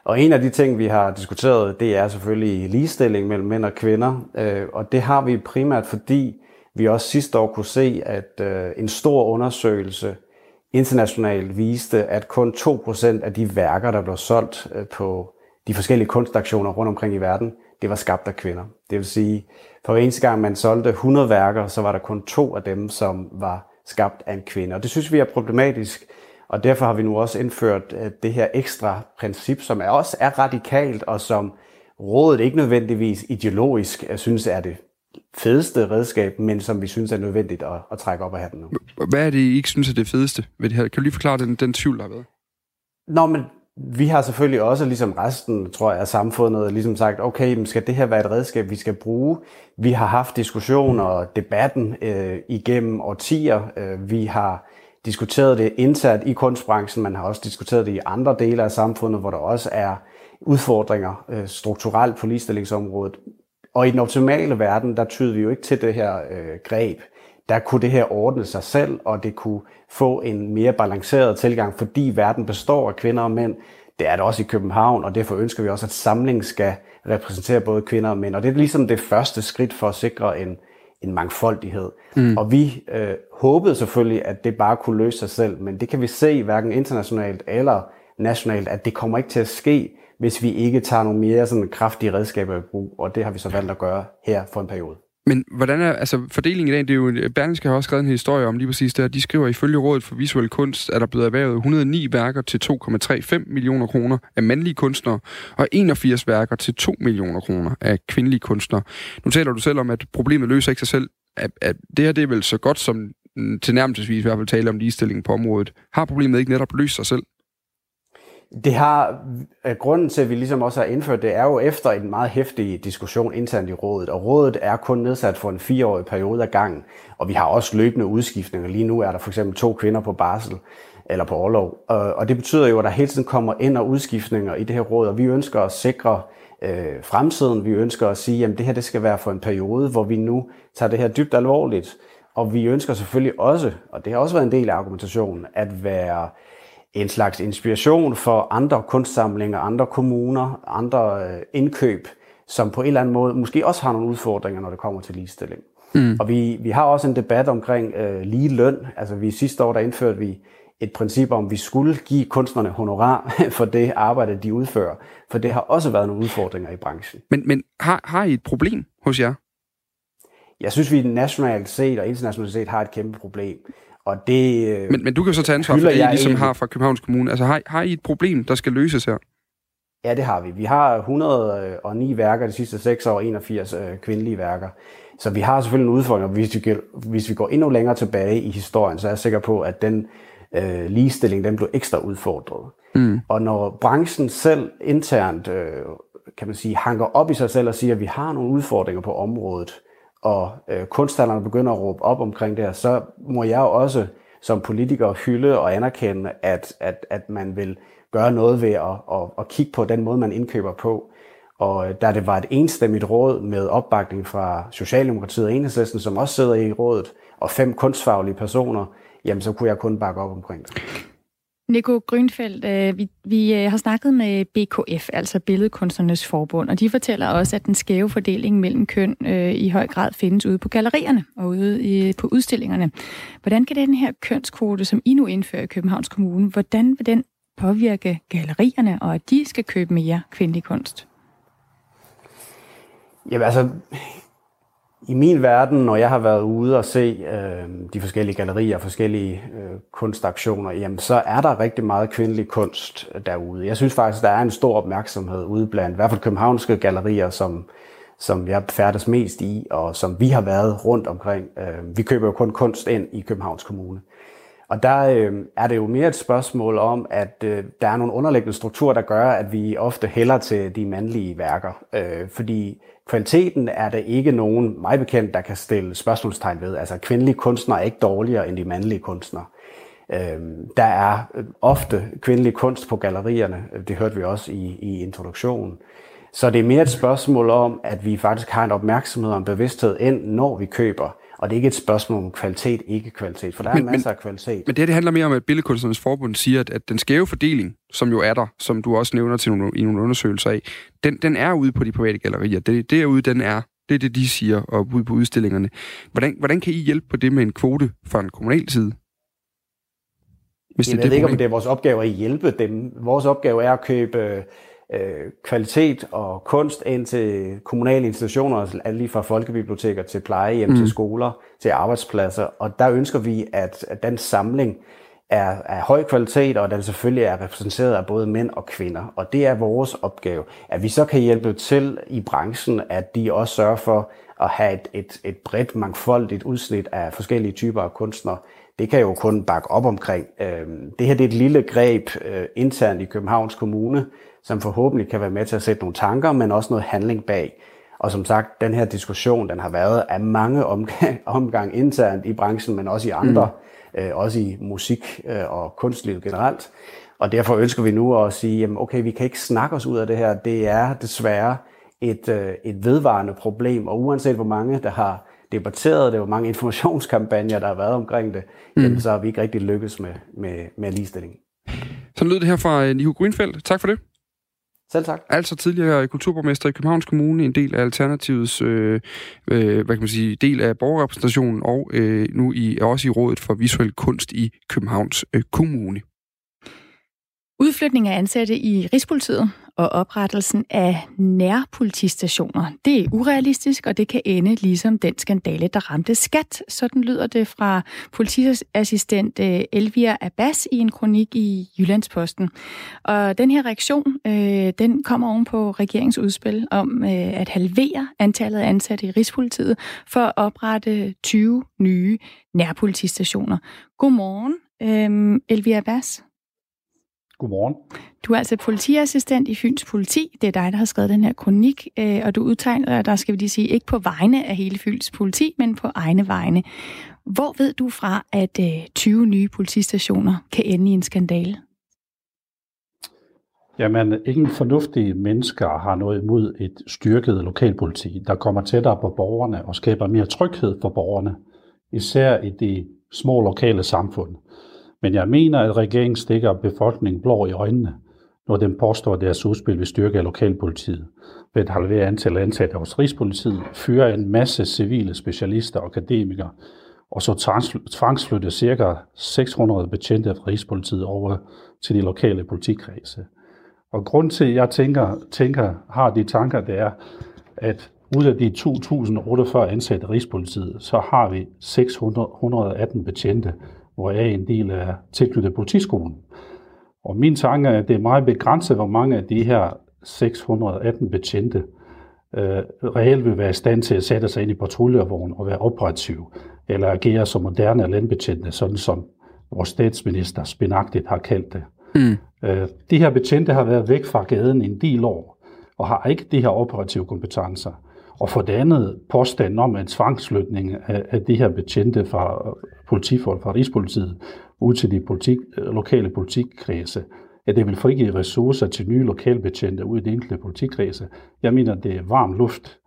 S9: Og en af de ting, vi har diskuteret, det er selvfølgelig ligestilling mellem mænd og kvinder. Øh, og det har vi primært, fordi vi også sidste år kunne se, at øh, en stor undersøgelse internationalt viste, at kun 2% af de værker, der blev solgt øh, på de forskellige kunstaktioner rundt omkring i verden, det var skabt af kvinder. Det vil sige, for hver eneste gang man solgte 100 værker, så var der kun to af dem, som var skabt af en kvinde. Og det synes vi er problematisk, og derfor har vi nu også indført øh, det her ekstra princip, som er også er radikalt, og som rådet ikke nødvendigvis ideologisk øh, synes er det fedeste redskab, men som vi synes er nødvendigt at, at trække op af hatten nu.
S2: Hvad er det, I ikke synes er det fedeste ved det her? Kan du lige forklare den, den tvivl, der har været?
S9: Nå, men vi har selvfølgelig også, ligesom resten, tror jeg, af samfundet, ligesom sagt, okay, skal det her være et redskab, vi skal bruge? Vi har haft diskussioner og debatten øh, igennem årtier. Øh, vi har diskuteret det internt i kunstbranchen, man har også diskuteret det i andre dele af samfundet, hvor der også er udfordringer øh, strukturelt på ligestillingsområdet. Og i den optimale verden, der tyder vi jo ikke til det her øh, greb. Der kunne det her ordne sig selv, og det kunne få en mere balanceret tilgang, fordi verden består af kvinder og mænd. Det er det også i København, og derfor ønsker vi også, at samlingen skal repræsentere både kvinder og mænd. Og det er ligesom det første skridt for at sikre en, en mangfoldighed. Mm. Og vi øh, håbede selvfølgelig, at det bare kunne løse sig selv, men det kan vi se hverken internationalt eller nationalt, at det kommer ikke til at ske, hvis vi ikke tager nogle mere sådan kraftige redskaber i brug, og det har vi så valgt at gøre her for en periode.
S2: Men hvordan er altså fordelingen i dag? Det er jo, Berlingske har også skrevet en historie om lige præcis det, de skriver, ifølge Rådet for Visuel Kunst, at der blevet erhvervet 109 værker til 2,35 millioner kroner af mandlige kunstnere, og 81 værker til 2 millioner kroner af kvindelige kunstnere. Nu taler du selv om, at problemet løser ikke sig selv. At, at det her det er vel så godt som tilnærmelsesvis i hvert fald tale om ligestilling på området. Har problemet ikke netop løst sig selv?
S9: Det har, øh, grunden til, at vi ligesom også har indført det, er jo efter en meget hæftig diskussion internt i rådet, og rådet er kun nedsat for en fireårig periode af gangen, og vi har også løbende udskiftninger. Lige nu er der for eksempel to kvinder på barsel, eller på overlov, og det betyder jo, at der hele tiden kommer ind- og udskiftninger i det her råd, og vi ønsker at sikre øh, fremtiden. Vi ønsker at sige, at det her det skal være for en periode, hvor vi nu tager det her dybt alvorligt, og vi ønsker selvfølgelig også, og det har også været en del af argumentationen, at være en slags inspiration for andre kunstsamlinger, andre kommuner, andre øh, indkøb, som på en eller anden måde måske også har nogle udfordringer, når det kommer til ligestilling. Mm. Og vi, vi har også en debat omkring øh, lige løn. Altså vi sidste år, der indførte vi et princip om, at vi skulle give kunstnerne honorar [laughs] for det arbejde, de udfører. For det har også været nogle udfordringer i branchen.
S2: Men, men har, har I et problem hos jer?
S9: Jeg synes, vi nationalt set og internationalt set har et kæmpe problem. Og det,
S2: øh, men, men du kan så tage ansvar for det, I ligesom har fra Københavns Kommune. Altså har, har I et problem, der skal løses her?
S9: Ja, det har vi. Vi har 109 værker de sidste 6 år, 81 øh, kvindelige værker. Så vi har selvfølgelig en udfordring, og hvis vi, hvis vi går endnu længere tilbage i historien, så er jeg sikker på, at den øh, ligestilling, den blev ekstra udfordret. Mm. Og når branchen selv internt, øh, kan man sige, hanker op i sig selv og siger, at vi har nogle udfordringer på området, og øh, kunstnerne begynder at råbe op omkring det her, så må jeg jo også som politiker hylde og anerkende, at, at, at man vil gøre noget ved at, at, at kigge på den måde, man indkøber på. Og øh, da det var et enstemmigt råd med opbakning fra Socialdemokratiet og Enhedslisten, som også sidder i rådet, og fem kunstfaglige personer, jamen så kunne jeg kun bakke op omkring det.
S1: Nico Grønfeldt, øh, vi, vi øh, har snakket med BKF, altså Billedkunstnernes Forbund, og de fortæller også, at den skæve fordeling mellem køn øh, i høj grad findes ude på gallerierne og ude i, på udstillingerne. Hvordan kan den her kønskvote, som I nu indfører i Københavns Kommune, hvordan vil den påvirke gallerierne, og at de skal købe mere kvindelig kunst?
S9: Jamen altså, i min verden, når jeg har været ude og se øh, de forskellige gallerier, og forskellige øh, kunstaktioner, jamen, så er der rigtig meget kvindelig kunst derude. Jeg synes faktisk, der er en stor opmærksomhed ude blandt i hvert fald københavnske gallerier, som, som jeg færdes mest i, og som vi har været rundt omkring. Øh, vi køber jo kun kunst ind i Københavns Kommune. Og der øh, er det jo mere et spørgsmål om, at øh, der er nogle underliggende strukturer, der gør, at vi ofte hælder til de mandlige værker. Øh, fordi Kvaliteten er der ikke nogen, mig bekendt, der kan stille spørgsmålstegn ved. Altså kvindelige kunstnere er ikke dårligere end de mandlige kunstnere. Øhm, der er øh, ofte kvindelig kunst på gallerierne, øh, det hørte vi også i, i introduktionen. Så det er mere et spørgsmål om, at vi faktisk har en opmærksomhed og en bevidsthed ind, når vi køber. Og det er ikke et spørgsmål om kvalitet, ikke kvalitet, for der er men, masser men, af kvalitet.
S2: Men det, det handler mere om, at Billedkunstnernes Forbund siger, at, at den skæve fordeling, som jo er der, som du også nævner til nogle, i nogle undersøgelser af, den, den er ude på de private gallerier. Det, derude, den er. Det er det, de siger, og ude på udstillingerne. Hvordan, hvordan kan I hjælpe på det med en kvote fra en kommunal side?
S9: Hvis Jamen, det, jeg ved ikke, om det er vores opgave at hjælpe dem. Vores opgave er at købe øh, kvalitet og kunst ind til kommunale institutioner, altså alt lige fra folkebiblioteker til plejehjem, mm. til skoler, til arbejdspladser. Og der ønsker vi, at, at den samling er af høj kvalitet, og den selvfølgelig er repræsenteret af både mænd og kvinder. Og det er vores opgave. At vi så kan hjælpe til i branchen, at de også sørger for at have et, et, et bredt, mangfoldigt udsnit af forskellige typer af kunstnere, det kan jo kun bakke op omkring. Øhm, det her det er et lille greb øh, internt i Københavns Kommune, som forhåbentlig kan være med til at sætte nogle tanker, men også noget handling bag. Og som sagt, den her diskussion, den har været af mange omgang, [laughs] omgang internt i branchen, men også i andre, mm. øh, også i musik øh, og kunstlivet generelt. Og derfor ønsker vi nu at sige, jamen okay, vi kan ikke snakke os ud af det her. Det er desværre et, øh, et vedvarende problem, og uanset hvor mange, der har debatteret det, hvor mange [laughs] informationskampagner, der har været omkring det, mm. jamen, så har vi ikke rigtig lykkes med, med, med ligestilling.
S2: Så lød det her fra øh, Nico Grønfeldt. Tak for det.
S9: Selv tak.
S2: Altså tidligere kulturborgmester i Københavns Kommune, en del af Alternativets øh, øh, hvad kan man sige, del af borgerrepræsentationen, og øh, nu i, også i Rådet for Visuel Kunst i Københavns øh, Kommune.
S1: Udflytning af ansatte i Rigspolitiet og oprettelsen af nærpolitistationer, det er urealistisk, og det kan ende ligesom den skandale, der ramte skat. Sådan lyder det fra politiassistent Elvia Elvira Abbas i en kronik i Jyllandsposten. Og den her reaktion, øh, den kommer oven på regeringsudspil om øh, at halvere antallet af ansatte i Rigspolitiet for at oprette 20 nye nærpolitistationer. Godmorgen, øh, Elvira Abbas.
S10: Godmorgen.
S1: Du er altså politiassistent i Fyns Politi. Det er dig, der har skrevet den her kronik, øh, og du udtegner, der skal vi lige sige, ikke på vegne af hele Fyns Politi, men på egne vegne. Hvor ved du fra, at 20 øh, nye politistationer kan ende i en skandale?
S10: Jamen, ingen fornuftige mennesker har noget imod et styrket lokalpoliti, der kommer tættere på borgerne og skaber mere tryghed for borgerne, især i de små lokale samfund. Men jeg mener, at regeringen stikker befolkningen blå i øjnene, når den påstår, at deres udspil vil styrke lokalpolitiet ved at halvere antallet ansatte hos Rigspolitiet, fyre en masse civile specialister og akademikere, og så tvangsflytte ca. 600 betjente fra Rigspolitiet over til de lokale politikredse. Og grund til, at jeg tænker, tænker, har de tanker, det er, at ud af de 2.048 ansatte i Rigspolitiet, så har vi 618 betjente, hvor jeg er en del af tilknyttet politiskolen. Og min tanke er, at det er meget begrænset, hvor mange af de her 618 betjente øh, reelt vil være i stand til at sætte sig ind i patruljevognen og være operativ, eller agere som moderne landbetjente, sådan som vores statsminister spinagtigt har kaldt det. Mm. Øh, de her betjente har været væk fra gaden en del år, og har ikke de her operative kompetencer. Og for det andet påstanden om en tvangsflytning af, af de her betjente fra politifolk fra Rigspolitiet ud til de politik, lokale politikkredse, at det vil frigive ressourcer til nye lokalbetjente ud i de enkelte politikkredse. Jeg mener, det er varm luft,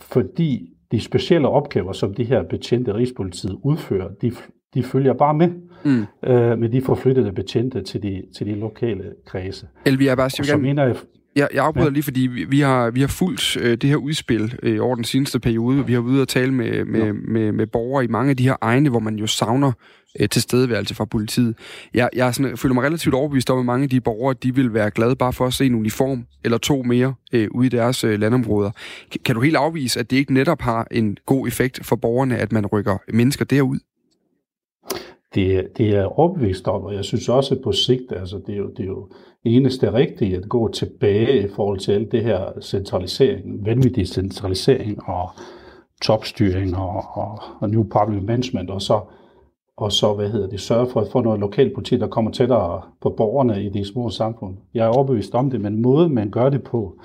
S10: fordi de specielle opgaver, som de her betjente i Rigspolitiet udfører, de, de følger bare med, mm. øh, med de forflyttede betjente til de, til de lokale kredse.
S2: Elvia, bare, så mener jeg, jeg, jeg afbryder ja. lige, fordi vi, vi har, vi har fulgt øh, det her udspil øh, over den seneste periode. Vi har ude og tale med, med, ja. med, med borgere i mange af de her egne, hvor man jo savner øh, tilstedeværelse fra politiet. Jeg, jeg sådan, føler mig relativt overbevist om, at mange af de borgere, de vil være glade bare for at se en uniform eller to mere øh, ude i deres øh, landområder. Kan, kan du helt afvise, at det ikke netop har en god effekt for borgerne, at man rykker mennesker derud?
S10: Det, det er overbevist om, og jeg synes også på sigt, altså det er jo, det er jo eneste rigtige at gå tilbage i forhold til alt det her centralisering, vanvittig centralisering og topstyring og, og, og new public management, og så, og så hvad hedder det, sørge for at få noget lokalpolitik, der kommer tættere på borgerne i de små samfund. Jeg er overbevist om det, men måden man gør det på,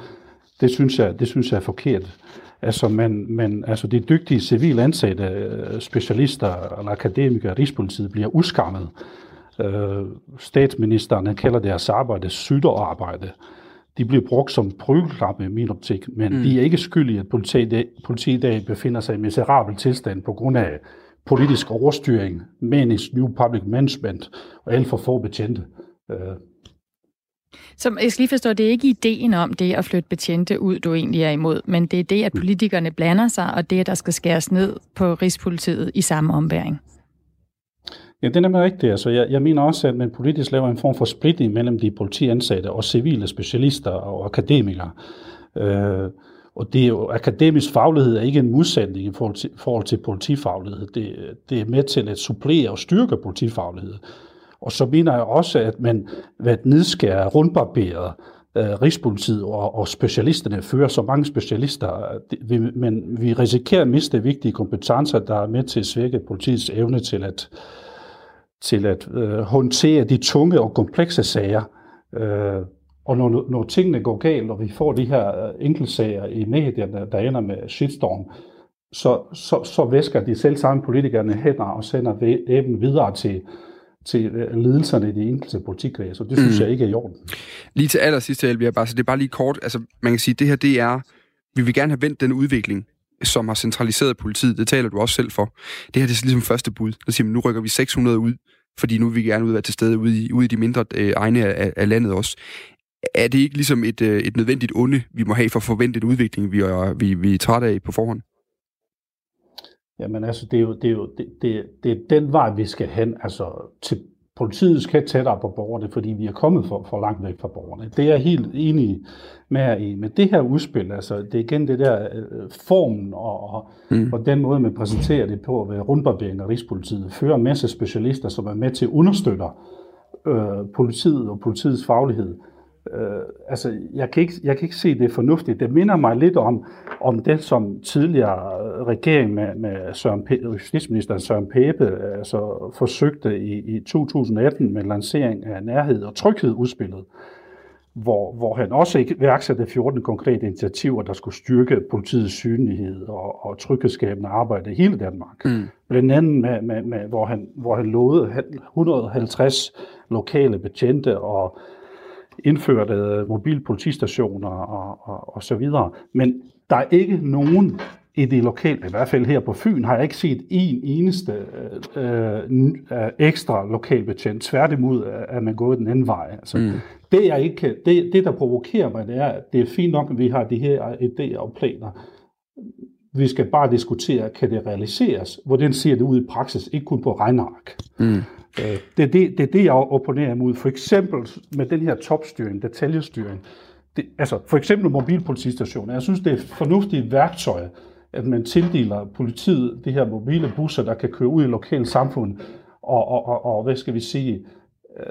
S10: det synes jeg, det synes jeg er forkert. Altså, man, man, altså de dygtige civil ansatte øh, specialister eller akademikere i Rigspolitiet bliver uskammet Øh, statsministeren han kalder deres arbejde sydderarbejde. de bliver brugt som prøveklappe i min optik, men mm. de er ikke skyldige, at politiet, politiet i dag befinder sig i miserabel tilstand på grund af politisk overstyring, manisk new public management og alt for få betjente. Øh.
S1: Så jeg skal lige forstå, det er ikke ideen om det at flytte betjente ud, du egentlig er imod, men det er det, at politikerne blander sig, og det, at der skal skæres ned på Rigspolitiet i samme ombæring.
S10: Ja, det er nemlig rigtigt. Altså, jeg, jeg mener også, at man politisk laver en form for splitting mellem de politiansatte og civile specialister og akademikere. Øh, og det er jo, akademisk faglighed er ikke en modsætning i forhold til, forhold til politifaglighed. Det, det er med til at supplere og styrke politifaglighed. Og så mener jeg også, at man ved at nedskære rundbarberet øh, Rigspolitiet og, og specialisterne fører så mange specialister, det, vi, men vi risikerer at miste vigtige kompetencer, der er med til at svække politiets evne til at, til at øh, håndtere de tunge og komplekse sager. Øh, og når, når tingene går galt, og vi får de her øh, enkeltsager i medierne, der ender med shitstorm, så, så, så væsker de selv samme politikerne hænder og sender dem videre til, til øh, ledelserne i de enkelte politikredse, og det synes mm. jeg ikke er i orden.
S2: Lige til allersidst, Elvia, bare, så det er bare lige kort, altså man kan sige, det her det er, vi vil gerne have vendt den udvikling, som har centraliseret politiet, det taler du også selv for. Det her det er ligesom første bud. Der siger man, nu rykker vi 600 ud, fordi nu vil vi gerne ud være til stede ude i, ude i de mindre øh, egne af, af landet også er det ikke ligesom et, øh, et nødvendigt onde, vi må have for at forvente en udvikling, vi er, vi, vi er trætte af på forhånd?
S10: Jamen altså, det er jo, det er jo det, det, det er den vej, vi skal hen. Altså, til politiet skal tættere på borgerne, fordi vi er kommet for, for langt væk fra borgerne. Det er jeg helt enig med jer i. Men det her udspil, altså, det er igen det der øh, formen og, og, mm. og den måde, man præsenterer det på ved rundbarbering af Rigspolitiet, fører en masse specialister, som er med til at understøtte øh, politiet og politiets faglighed. Øh, altså, jeg kan, ikke, jeg kan ikke se det fornuftigt. Det minder mig lidt om, om det, som tidligere regering med, med Søren P- justitsministeren Søren Pape altså, forsøgte i, i 2018 med lancering af nærhed og tryghed udspillet, hvor, hvor han også iværksatte 14 konkrete initiativer, der skulle styrke politiets synlighed og, og tryghedsskabende arbejde i hele Danmark. Mm. Blandt andet med, med, med, hvor, han, hvor han lovede 150 lokale betjente og indførte øh, mobilpolitistationer og, og, og så videre. Men der er ikke nogen i det lokale, i hvert fald her på Fyn, har jeg ikke set en eneste øh, øh, ekstra lokalbetjent. Tværtimod er man gået den anden vej. Altså, mm. det, jeg ikke, det, det, der provokerer mig, det er, at det er fint nok, at vi har de her idéer og planer. Vi skal bare diskutere, kan det realiseres? Hvordan ser det ud i praksis? Ikke kun på regnark. Mm. Øh. Det er det, det, er det, jeg opponerer imod. For eksempel med den her topstyring, detaljestyring. Det, altså for eksempel mobilpolitistationer. Jeg synes, det er et fornuftigt værktøj, at man tildeler politiet de her mobile busser, der kan køre ud i lokale samfund, og, og, og, og hvad skal vi sige, øh,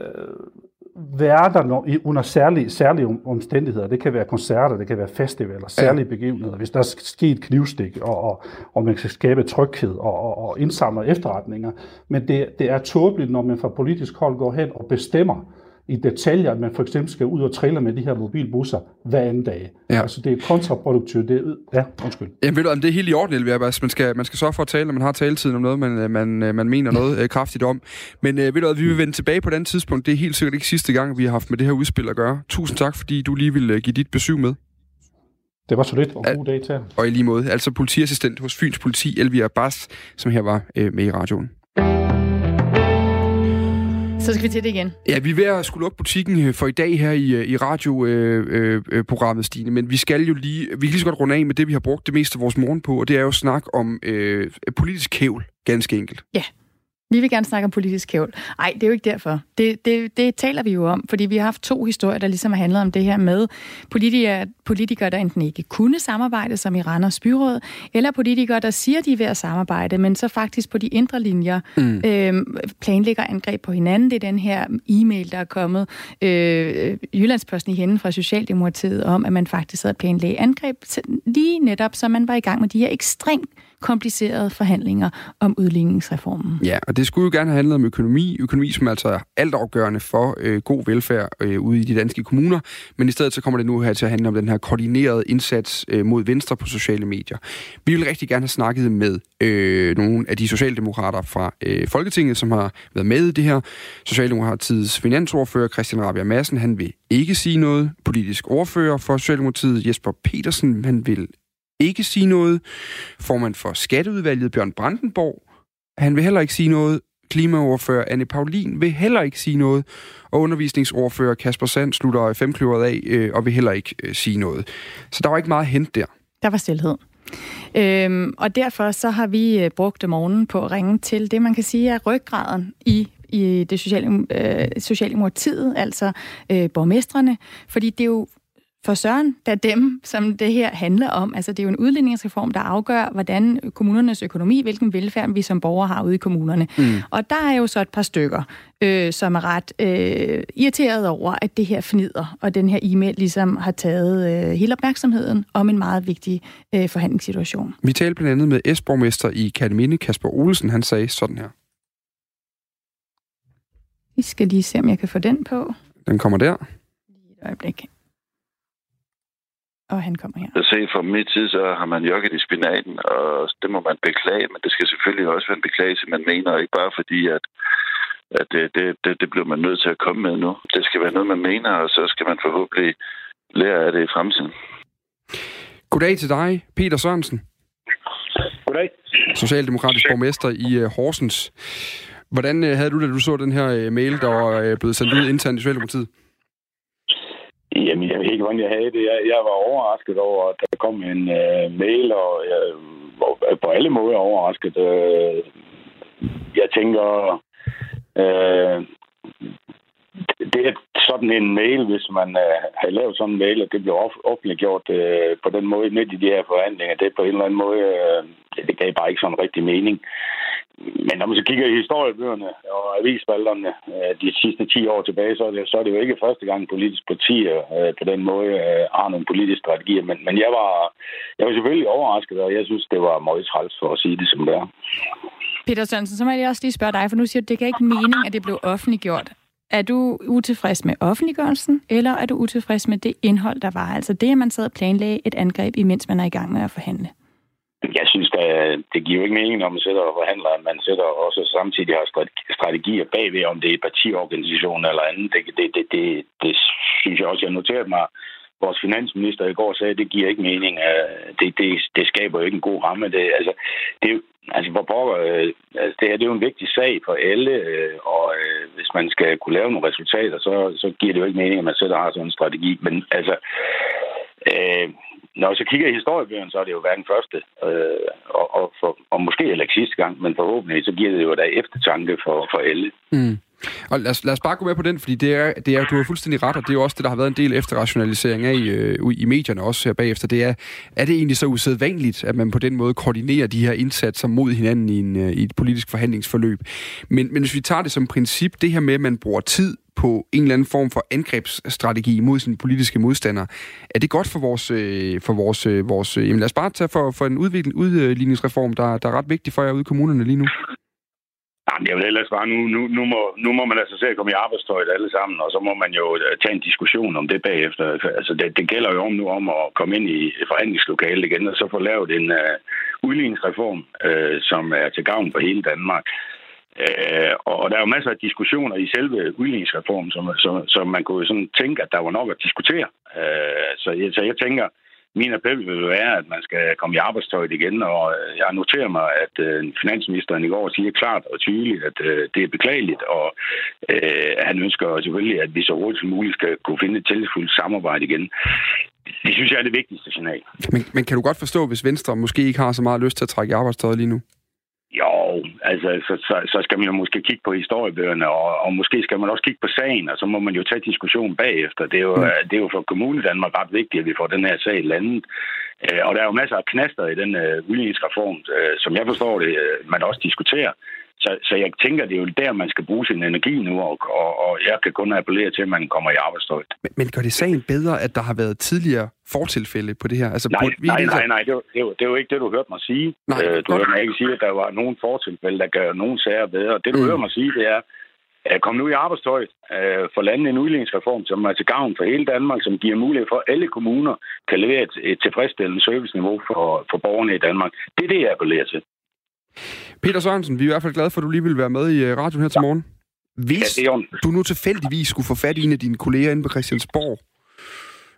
S10: være der under særlige, særlige omstændigheder. Det kan være koncerter, det kan være festivaler, særlige begivenheder, hvis der er sket knivstik, og, og, og man skal skabe tryghed og, og, og indsamle efterretninger. Men det, det er tåbeligt, når man fra politisk hold går hen og bestemmer, i detaljer, at man for eksempel skal ud og trailer med de her mobilbusser hver anden dag. Ja. Altså det er kontraproduktivt. Det er, ja, undskyld.
S2: Jamen ved du, det er helt i orden, Elvia. Altså, man skal, man skal sørge for at tale, når man har taletiden om noget, man, man, man mener noget øh, kraftigt om. Men øh, ved du, at vi vil vende tilbage på den tidspunkt. Det er helt sikkert ikke sidste gang, vi har haft med det her udspil at gøre. Tusind tak, fordi du lige ville øh, give dit besøg med.
S10: Det var så lidt, og god dag til
S2: Og i lige måde, altså politiassistent hos Fyns Politi, Elvia Bas, som her var øh, med i radioen.
S1: Så skal vi til det igen.
S2: Ja, vi er ved at skulle lukke butikken øh, for i dag her i, øh, i radioprogrammet, øh, Stine, men vi skal jo lige, vi kan lige så godt runde af med det, vi har brugt det meste af vores morgen på, og det er jo snak om øh, politisk kævl, ganske enkelt.
S1: Ja. Vi vil gerne snakke om politisk kævl. Nej, det er jo ikke derfor. Det, det, det taler vi jo om, fordi vi har haft to historier, der ligesom har handlet om det her med politikere, politikere, der enten ikke kunne samarbejde, som i Randers Byråd, eller politikere, der siger, de er ved at samarbejde, men så faktisk på de indre linjer mm. øh, planlægger angreb på hinanden. Det er den her e-mail, der er kommet øh, Jyllandsposten i hende fra Socialdemokratiet om, at man faktisk havde planlagt angreb lige netop, så man var i gang med de her ekstremt komplicerede forhandlinger om udligningsreformen.
S2: Ja, og det skulle jo gerne have handlet om økonomi. Økonomi, som altså er altafgørende for øh, god velfærd øh, ude i de danske kommuner. Men i stedet så kommer det nu her til at handle om den her koordinerede indsats øh, mod venstre på sociale medier. Vi vil rigtig gerne have snakket med øh, nogle af de socialdemokrater fra øh, Folketinget, som har været med i det her. Socialdemokratiets finansordfører Christian Rabia Madsen, han vil ikke sige noget. Politisk ordfører for Socialdemokratiet Jesper Petersen, han vil ikke sige noget. Formand for Skatteudvalget Bjørn Brandenborg, han vil heller ikke sige noget. Klimaordfører Anne Paulin vil heller ikke sige noget. Og undervisningsordfører Kasper Sand slutter femkløveret af øh, og vil heller ikke øh, sige noget. Så der var ikke meget hent der.
S1: Der var stillhed. Øhm, og derfor så har vi øh, brugt morgenen på at ringe til det, man kan sige er ryggraden i i det sociale, øh, Socialdemokratiet, altså øh, borgmestrene, fordi det er jo for Søren, der er dem, som det her handler om. Altså, det er jo en udligningsreform, der afgør, hvordan kommunernes økonomi, hvilken velfærd vi som borgere har ude i kommunerne. Mm. Og der er jo så et par stykker, øh, som er ret øh, irriteret over, at det her fnider, og den her e-mail ligesom har taget øh, hele opmærksomheden om en meget vigtig øh, forhandlingssituation.
S2: Vi talte blandt andet med S-borgmester i Kataminde, Kasper Olsen. Han sagde sådan her.
S1: Vi skal lige se, om jeg kan få den på.
S2: Den kommer der.
S1: Lige et øjeblik. Og han kommer her.
S4: Se, fra min tid, så har man jokket i spinaten, og det må man beklage, men det skal selvfølgelig også være en beklagelse, man mener, ikke bare fordi, at, at det, det, det, det bliver man nødt til at komme med nu. Det skal være noget, man mener, og så skal man forhåbentlig lære af det i fremtiden.
S2: Goddag til dig, Peter Sørensen.
S11: Goddag.
S2: Socialdemokratisk borgmester i uh, Horsens. Hvordan uh, havde du det, da du så den her uh, mail, der var blevet sendt ud internt i Socialdemokratiet?
S11: Jamen, jeg ved ikke, hvordan jeg havde det. Jeg, jeg var overrasket over, at der kom en øh, mail, og jeg var på alle måder overrasket. Øh, jeg tænker, øh, det er sådan en mail, hvis man øh, har lavet sådan en mail, og det blev offentliggjort øh, på den måde midt i de her forhandlinger, det på en eller anden måde, øh, det gav bare ikke sådan rigtig mening. Men når man så kigger i historiebøgerne og avisspalterne øh, de sidste 10 år tilbage, så er, det, så er det jo ikke første gang politisk partier øh, på den måde øh, har nogle politiske strategier. Men, men jeg, var, jeg var selvfølgelig overrasket, og jeg synes, det var meget træls for at sige det som det er.
S1: Peter Sørensen, så må jeg også lige spørge dig, for nu siger du, at det kan ikke mening, at det blev offentliggjort. Er du utilfreds med offentliggørelsen, eller er du utilfreds med det indhold, der var? Altså det, at man sad og planlagde et angreb, imens man er i gang med at forhandle?
S11: Jeg synes, at det giver jo ikke mening, når man sætter og forhandler, at man sætter også samtidig har strategier bagved, om det er partiorganisation eller andet. Det, det, det, det, det synes jeg også, jeg noterede mig. Vores finansminister i går sagde, at det giver ikke mening. Det, det, det skaber jo ikke en god ramme. Det, altså, det, altså, for pokker, øh, altså, det, her, det er jo en vigtig sag for alle, øh, og øh, hvis man skal kunne lave nogle resultater, så, så giver det jo ikke mening, at man sætter har sådan en strategi. Men altså, øh, når jeg så kigger i historiebøgerne, så er det jo hverken første, øh, og, og, for, og måske heller ikke sidste gang, men forhåbentlig så giver det jo da eftertanke for, for alle.
S2: Mm. Og lad os, lad os bare gå med på den, fordi det er, det er, du har fuldstændig ret, og det er jo også det, der har været en del efterrationalisering af i, øh, i medierne også her bagefter. Det er, er det egentlig så usædvanligt, at man på den måde koordinerer de her indsatser mod hinanden i, en, øh, i et politisk forhandlingsforløb? Men, men hvis vi tager det som princip, det her med, at man bruger tid på en eller anden form for angrebsstrategi mod sine politiske modstandere. Er det godt for vores... Øh, for vores, øh, vores øh, jamen lad os bare tage for, for en udligningsreform, der, der er ret vigtig for jer ude i kommunerne lige nu.
S11: Jamen, jeg vil ellers bare, nu, nu, nu, må, nu må man altså selv komme i arbejdstøjet alle sammen, og så må man jo øh, tage en diskussion om det bagefter. Altså, det, det gælder jo om nu om at komme ind i forhandlingslokalet igen, og så få lavet en uh, udligningsreform, uh, som er til gavn for hele Danmark. Øh, og der er jo masser af diskussioner i selve udligningsreformen, som, som, som man kunne sådan tænke, at der var nok at diskutere. Øh, så, jeg, så jeg tænker, min appel vil være, at man skal komme i arbejdstøjet igen, og øh, jeg noterer mig, at øh, finansministeren i går siger klart og tydeligt, at øh, det er beklageligt, og øh, han ønsker selvfølgelig, at vi så hurtigt som muligt skal kunne finde et tillidsfuldt samarbejde igen. Det synes jeg er det vigtigste signal.
S2: Men, men kan du godt forstå, hvis Venstre måske ikke har så meget lyst til at trække i arbejdstøjet lige nu?
S11: Jo, altså, så, så, så skal man jo måske kigge på historiebøgerne, og, og måske skal man også kigge på sagen, og så må man jo tage diskussion bagefter. Det er jo, mm. det er jo for kommunen Danmark ret vigtigt, at vi får den her sag landet. Øh, og der er jo masser af knaster i den uh, udligningsreform, uh, som jeg forstår det, uh, man også diskuterer. Så, så jeg tænker, det er jo der, man skal bruge sin energi nu, og, og, og jeg kan kun appellere til, at man kommer i arbejdstøj.
S2: Men, men gør det sagen bedre, at der har været tidligere fortilfælde på det her?
S11: Altså, nej, vi nej, nej, nej, det er, det, er, det jo ikke det, du hørte mig sige. Nej, øh, du hørte mig ikke sige, at der var nogen fortilfælde, der gør nogen sager bedre. Det, du mm. hører mig sige, det er, at komme nu i arbejdstøjet øh, for landet en udligningsreform, som er til gavn for hele Danmark, som giver mulighed for, at alle kommuner kan levere et, et tilfredsstillende serviceniveau for, for borgerne i Danmark. Det er det, jeg appellerer til.
S2: Peter Sørensen, vi er i hvert fald glade for, at du lige vil være med i øh, radioen her til morgen. Hvis ja, du nu tilfældigvis skulle få fat i en af dine kolleger inde på Christiansborg,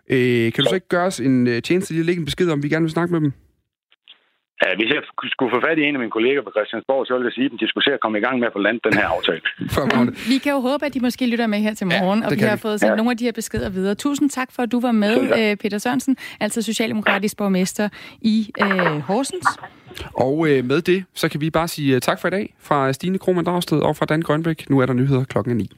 S2: øh, kan du så ikke gøre os en øh, tjeneste lige at lægge en besked om, vi gerne vil snakke med dem?
S11: Ja, hvis jeg skulle få fat i en af mine kolleger på Christiansborg, så ville jeg sige, at de skulle se at komme i gang med at få landet den her aftale. [laughs]
S1: vi kan jo håbe, at de måske lytter med her til morgen, ja, og vi har vi. fået sendt ja. nogle af de her beskeder videre. Tusind tak for, at du var med, øh, Peter Sørensen, altså Socialdemokratisk borgmester i øh, Horsens.
S2: Og øh, med det, så kan vi bare sige øh, tak for i dag fra øh, Stine Krohmann Dragsted og fra Dan Grønbæk. Nu er der nyheder klokken 9.